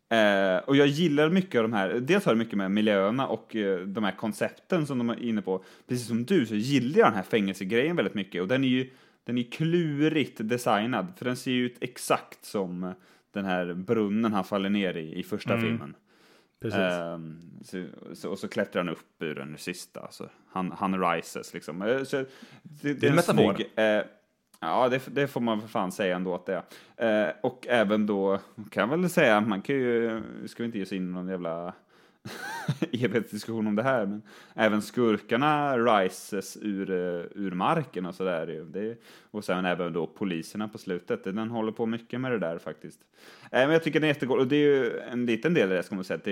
Speaker 4: Eh, och jag gillar mycket av de här, dels har det mycket med miljöerna och eh, de här koncepten som de är inne på. Precis som du så gillar jag den här fängelsegrejen väldigt mycket och den är ju den är klurigt designad för den ser ju ut exakt som eh, den här brunnen han faller ner i i första filmen.
Speaker 3: Precis.
Speaker 4: Ehm, så, så, och så klättrar han upp ur den sista. Så han, han rises liksom. Eh, Så, det,
Speaker 3: Det är en metafor.
Speaker 4: snygg, eh, ja, det, det får man för fan säga ändå att det är. Eh, och även då, kan jag väl säga, man kan ju, ska vi inte ge oss in i någon jävla evighetsdiskussion om det här, men även skurkarna rises ur, eh, ur marken och sådär. och sen även då poliserna på slutet, den håller på mycket med det där faktiskt. Eh, men jag tycker den är jättegod, och det är ju en liten del i det ska man säga, att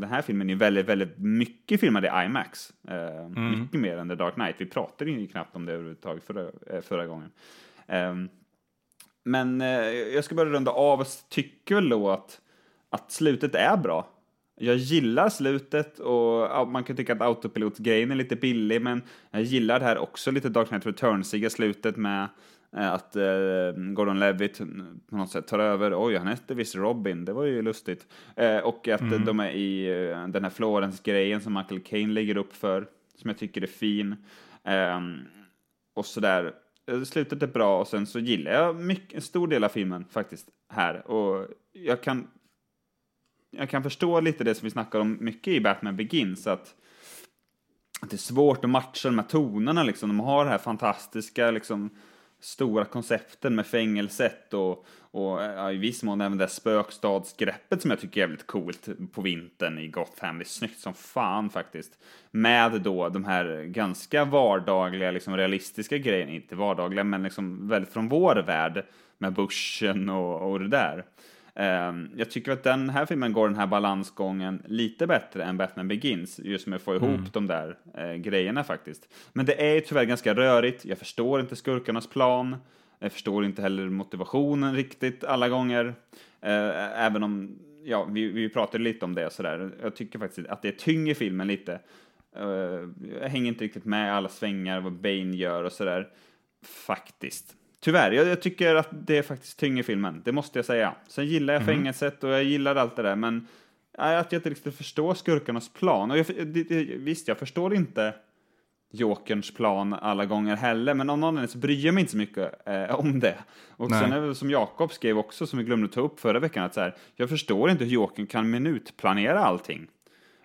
Speaker 4: den här filmen är väldigt, väldigt mycket filmad i IMAX. Eh, Mycket mer än The Dark Knight. Vi pratade ju knappt om det överhuvudtaget förra, eh, förra gången. Ehm, men eh, jag ska börja runda av och tycker väl då att, att slutet är bra. Jag gillar slutet och man kan tycka att autopilot-grejen är lite billig, men jag gillar det här också lite Dark Knight Returns-iga slutet med eh, att eh, Gordon Levitt på något sätt tar över. Oj, han hette visst Robin, det var ju lustigt. Eh, och att eh, de är i den här Florence-grejen som Michael Caine lägger upp för, som jag tycker är fin. Ehm, och sådär. Slutet är bra och sen så gillar jag mycket, en stor del av filmen faktiskt här. Och jag kan, jag kan förstå lite det som vi snackar om mycket i Batman Begins, att, att det är svårt att matcha de här tonerna liksom. De har det här fantastiska liksom stora koncepten med fängelset och, och ja, i viss mån även det här spökstadsgreppet som jag tycker är jävligt coolt på vintern i Gotham. Det är snyggt som fan faktiskt. Med då de här ganska vardagliga, liksom realistiska grejerna, inte vardagliga men liksom väldigt från vår värld med börsen och, och det där. Ehm, jag tycker att den här filmen går den här balansgången lite bättre än Batman Begins, just med att få ihop de där eh, grejerna faktiskt. Men det är ju tyvärr ganska rörigt, jag förstår inte skurkarnas plan, jag förstår inte heller motivationen riktigt alla gånger, eh, även om, ja, vi, vi pratade lite om det sådär. Jag tycker faktiskt att det tynger filmen lite. Eh, jag hänger inte riktigt med alla svängar, vad Bane gör och sådär. Faktiskt. Tyvärr, jag, jag tycker att det faktiskt tynger filmen, det måste jag säga. Sen gillar jag fängelset och jag gillar allt det där, men att jag inte riktigt förstår skurkarnas plan. Och jag, det, det, visst, jag förstår inte Jokerns plan alla gånger heller, men av någon anledning så bryr jag mig inte så mycket eh, om det. Och
Speaker 3: Nej.
Speaker 4: sen är det som Jakob skrev också, som vi glömde ta upp förra veckan, att så här, jag förstår inte hur Jokern kan minutplanera allting.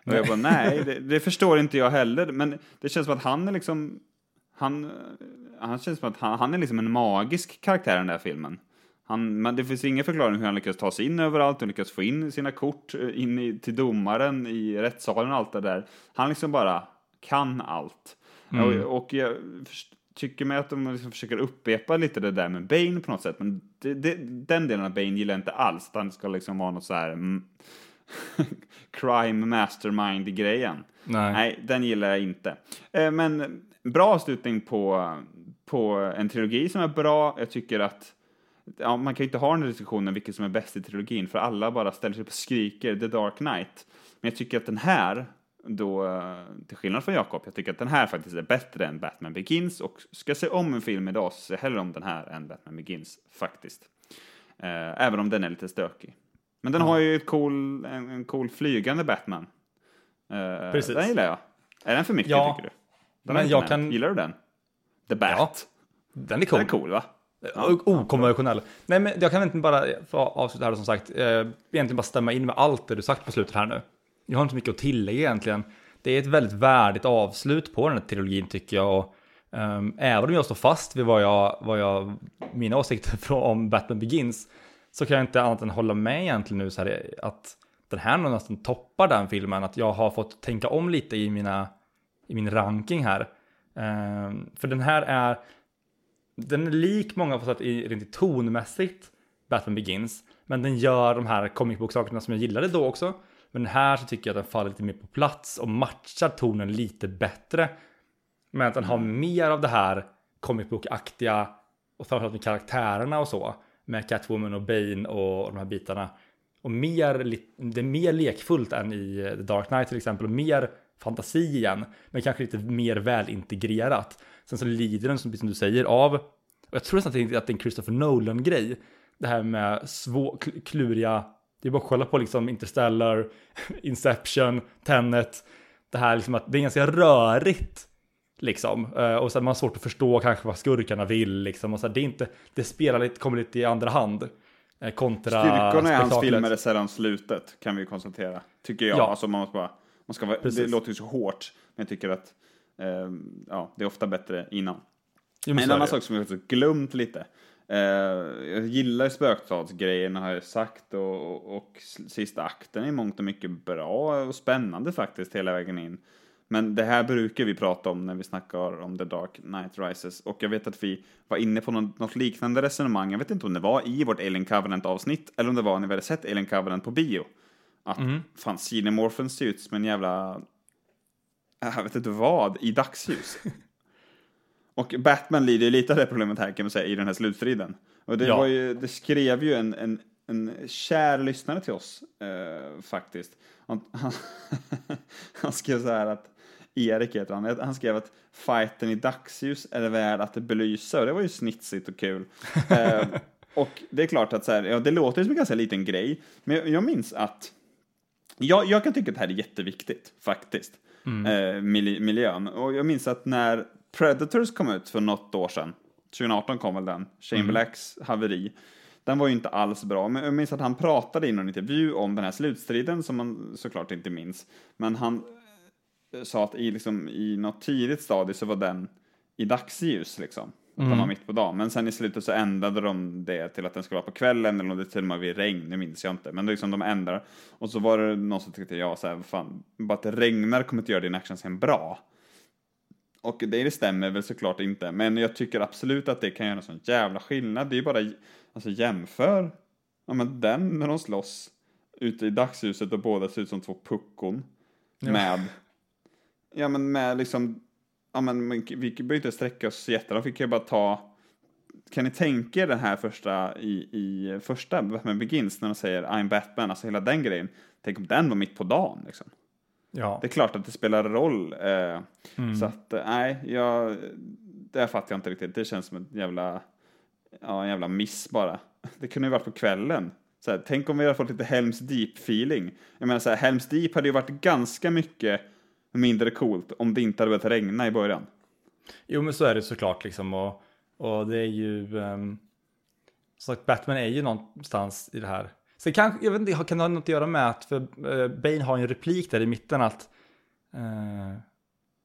Speaker 4: Och jag bara, nej, det, det förstår inte jag heller, men det känns som att han är liksom, han, han känns som att han, han är liksom en magisk karaktär i den där filmen. Han, men det finns ingen förklaring hur han lyckas ta sig in överallt och lyckas få in sina kort eh, in i, till domaren i rättssalen och allt det där. Han liksom bara kan allt. Och, och jag tycker mig att de liksom försöker upprepa lite det där med Bane på något sätt, men det, det, den delen av Bane gillar jag inte alls. Att han ska liksom vara något så här mm, crime mastermind-grejen.
Speaker 3: Nej.
Speaker 4: Nej, den gillar jag inte. Eh, Men bra avslutning på, på en trilogi som är bra. Jag tycker att ja, man kan ju inte ha den här diskussionen vilket som är bäst i trilogin, för alla bara ställer sig upp och skriker The Dark Knight. Men jag tycker att den här, då, eh, till skillnad från Jakob, jag tycker att den här faktiskt är bättre än Batman Begins och ska jag se om en film idag så ser jag hellre om den här än Batman Begins, faktiskt. Eh, även om den är lite stökig. Men den har ju ett cool, en, en cool flygande Batman. Eh,
Speaker 3: Precis.
Speaker 4: Den gillar jag. Är den för mycket
Speaker 3: Ja,
Speaker 4: tycker du? Den
Speaker 3: men jag kan-
Speaker 4: Gillar du den? The Bat.
Speaker 3: Ja, Den är cool.
Speaker 4: Den är cool va?
Speaker 3: O- Okonventionell. Nej, men jag kan inte bara få avsluta här som sagt. Eh, egentligen bara stämma in med allt det du sagt på slutet här nu. Jag har inte så mycket att tillägga egentligen. Det är ett väldigt värdigt avslut på den här trilogin tycker jag. Och, ehm, även om jag står fast vid vad jag, vad jag, mina åsikter om Batman Begins så kan jag inte annat än hålla med egentligen nu så här att den här nog nästan toppar den filmen. Att jag har fått tänka om lite i, mina, i min ranking här. Eh, för den här är, den är lik många på sätt i, rent tonmässigt Batman Begins. Men den gör de här comic book sakerna som jag gillade då också. Men här så tycker jag att den faller lite mer på plats och matchar tonen lite bättre. Men att den har mer av det här comic book-aktiga och framförallt med karaktärerna och så. Med Catwoman och Bane och de här bitarna. Och mer, det är mer lekfullt än i The Dark Knight till exempel. Och mer fantasi igen. Men kanske lite mer välintegrerat. Sen så lider den, som du säger, av. Och jag tror nästan att det är en Christopher Nolan-grej. Det här med svå, kluriga det är bara att kolla på liksom Interstellar, Inception, Tenet. Det här liksom att det är ganska rörigt. Liksom. Eh, och så man har svårt att förstå kanske vad skurkarna vill. Liksom. Och så det, är inte, det spelar lite, kommer lite i andra hand. Eh, kontra
Speaker 4: Styrkorna i hans filmer är sällan slutet, kan vi konstatera. Tycker jag. Ja. Alltså man måste bara, man ska vara, det låter ju så hårt, men jag tycker att eh, ja, det är ofta bättre innan. Jo, en annan sak som jag har glömt lite. Eh, jag gillar spöktalsgrejen har jag sagt och, och, och sista akten är mångt och mycket bra och spännande faktiskt hela vägen in. Men det här brukar vi prata om när vi snackar om The Dark Knight Rises. Och jag vet att vi var inne på något, något liknande resonemang. Jag vet inte om det var i vårt Alien Covenant-avsnitt eller om det var när vi hade sett Alien Covenant på bio. Att mm. fan, Cinemorphen ser ut som en jävla... Jag vet inte vad, i dagsljus. Och Batman lider ju lite av det problemet här kan man säga i den här slutstriden. Och det, ja. var ju, det skrev ju en, en, en kär lyssnare till oss eh, faktiskt. Han, han, han, skrev så här att Erik heter han, han skrev att fighten i dagsljus är det värd att belysa och det var ju snitsigt och kul. eh, och det är klart att så här, ja, det låter som en ganska liten grej, men jag, jag minns att jag, jag kan tycka att det här är jätteviktigt faktiskt. Mm. Eh, miljön. Och jag minns att när Predators kom ut för något år sedan. 2018 kom väl den. Shane mm. Blacks haveri. Den var ju inte alls bra, men jag minns att han pratade i någon intervju om den här slutstriden som man såklart inte minns. Men han eh, sa att i, liksom, i något tidigt stadie så var den i dagsljus liksom. Mm. Den var mitt på dagen. Men sen i slutet så ändrade de det till att den skulle vara på kvällen eller om det till och med vid regn, det minns jag inte. Men det liksom de ändrar. Och så var det någon som tyckte, ja, så här, fan, bara att det regnar kommer inte göra din actionscen bra. Och det stämmer väl såklart inte, men jag tycker absolut att det kan göra en sån jävla skillnad. Det är ju bara, alltså jämför, ja men den när de slåss ute i dagsljuset och båda ser ut som två puckon. Ja. Med, ja men med liksom, ja men vi behöver inte sträcka oss jättelångt, vi kan ju bara ta, kan ni tänka er den här första i, i första Batman Begins när de säger I'm Batman, alltså hela den grejen. Tänk om den var mitt på dagen liksom. Ja. Det är klart att det spelar roll. Eh, mm. Så att, eh, nej, jag, det fattar jag inte riktigt. Det känns som en jävla, ja, en jävla miss bara. Det kunde ju varit på kvällen. Så här, tänk om vi hade fått lite Helms Deep-feeling. Jag menar så här, Helms Deep hade ju varit ganska mycket mindre coolt om det inte hade börjat regna i början.
Speaker 3: Jo, men så är det såklart liksom. Och, och det är ju... Um, så att Batman är ju någonstans i det här Sen kanske, jag vet inte, kan det ha något att göra med att, för uh, Bane har en replik där i mitten att uh,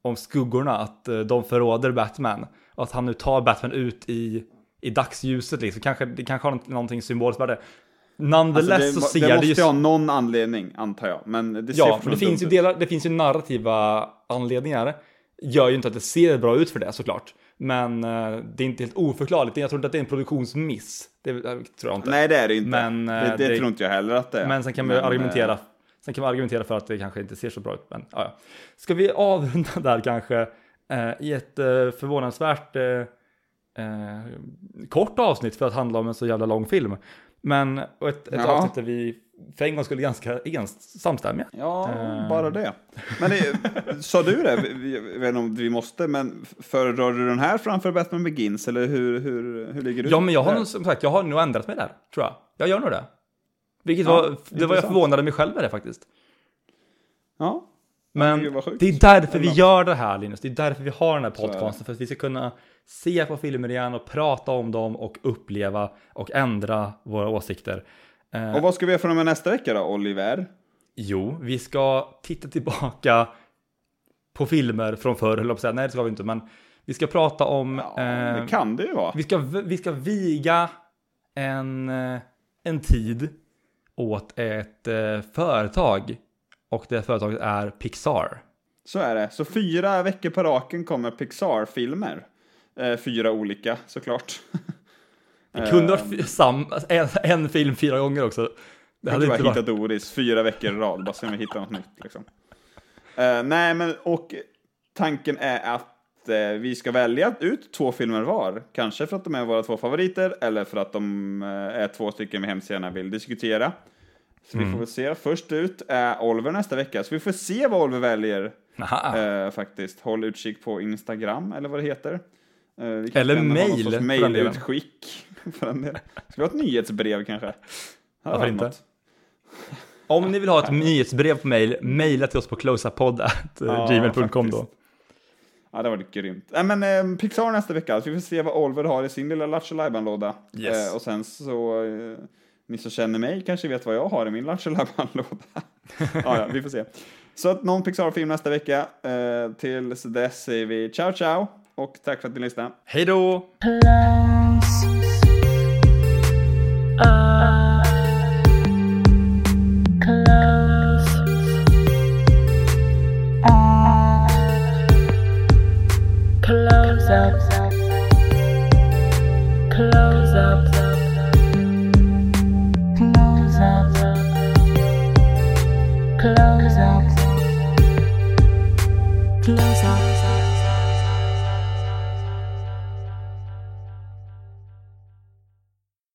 Speaker 3: om skuggorna, att uh, de förråder Batman. Och att han nu tar Batman ut i, i dagsljuset liksom. Kanske, det kanske har någonting symboliskt värde. Nonetheless alltså det, så ser det,
Speaker 4: det
Speaker 3: måste
Speaker 4: ju ha någon anledning, antar jag. Men det
Speaker 3: ja, men det finns, ju delar, det finns ju narrativa anledningar. Gör ju inte att det ser bra ut för det såklart. Men uh, det är inte helt oförklarligt. Jag tror inte att det är en produktionsmiss. Det tror jag inte.
Speaker 4: Nej, det är det inte. Men, uh, det, det, tror inte jag heller att det är.
Speaker 3: Men sen kan man men, argumentera. Sen kan man argumentera för att det kanske inte ser så bra ut. Men, ja. Ska vi avrunda där kanske i ett förvånansvärt kort avsnitt för att handla om en så jävla lång film. Men och ett, ett avsnitt där vi för en gång skulle ganska ens, samstämmiga.
Speaker 4: Ja, uh. bara det. Men det, sa du det? Jag vet inte om vi måste, men föredrar du den här framför Batman Begins? Eller hur, hur, hur ligger du?
Speaker 3: Ja, men jag har, nog, som sagt, jag har nog ändrat mig där, tror jag. Jag gör nog det. Vilket ja, var, det var jag förvånade mig själv med det faktiskt.
Speaker 4: Ja.
Speaker 3: Men det är därför vi gör det här Linus, det är därför vi har den här podcasten, för att vi ska kunna se på filmer igen och prata om dem och uppleva och ändra våra åsikter.
Speaker 4: Eh, och vad ska vi göra för dem nästa vecka då, Oliver?
Speaker 3: Jo, vi ska titta tillbaka på filmer från förr, höll jag säga. Nej, det ska vi inte, men vi ska prata om...
Speaker 4: Ja, eh, det kan det ju vara.
Speaker 3: Vi ska, vi ska viga en, eh, en tid åt ett eh, företag. Och det företaget är Pixar.
Speaker 4: Så är det. Så fyra veckor på raken kommer Pixar-filmer. Eh, fyra olika, såklart.
Speaker 3: Det kunde
Speaker 4: Ehm.
Speaker 3: varit sam, en, en film fyra gånger också. Det hade inte varit...
Speaker 4: hittat Doris fyra veckor i rad, bara se om vi hittar något nytt liksom. Eh, nej, men och tanken är att eh, vi ska välja ut två filmer var. Kanske för att de är våra två favoriter, eller för att de eh, är två stycken vi hemskt gärna vill diskutera. Så vi får väl se. Först ut är Oliver nästa vecka, så vi får se vad Oliver väljer. Eh, faktiskt. Håll utkik på Instagram, eller vad det heter. Eh,
Speaker 3: Eller mail.
Speaker 4: Mailutskick. Ska vi ha ett nyhetsbrev kanske? Ja,
Speaker 3: Varför inte?
Speaker 4: något.
Speaker 3: Om ni vill ha ett nyhetsbrev på mail, mejla till oss på closeupppodd.gmail.com då.
Speaker 4: faktiskt. Ja, det var grymt. Nej, men eh, Pixar nästa vecka, så vi får se vad Oliver har i sin lilla Lattjo låda
Speaker 3: Yes.
Speaker 4: eh, Och sen så, eh, ni som känner mig kanske vet vad jag har i min Lattjo låda ja, ja, vi får se. Så att någon Pixar-film nästa vecka. Eh, tills dess säger vi ciao ciao och tack för att ni lyssnade.
Speaker 3: Hej då!
Speaker 5: Close up.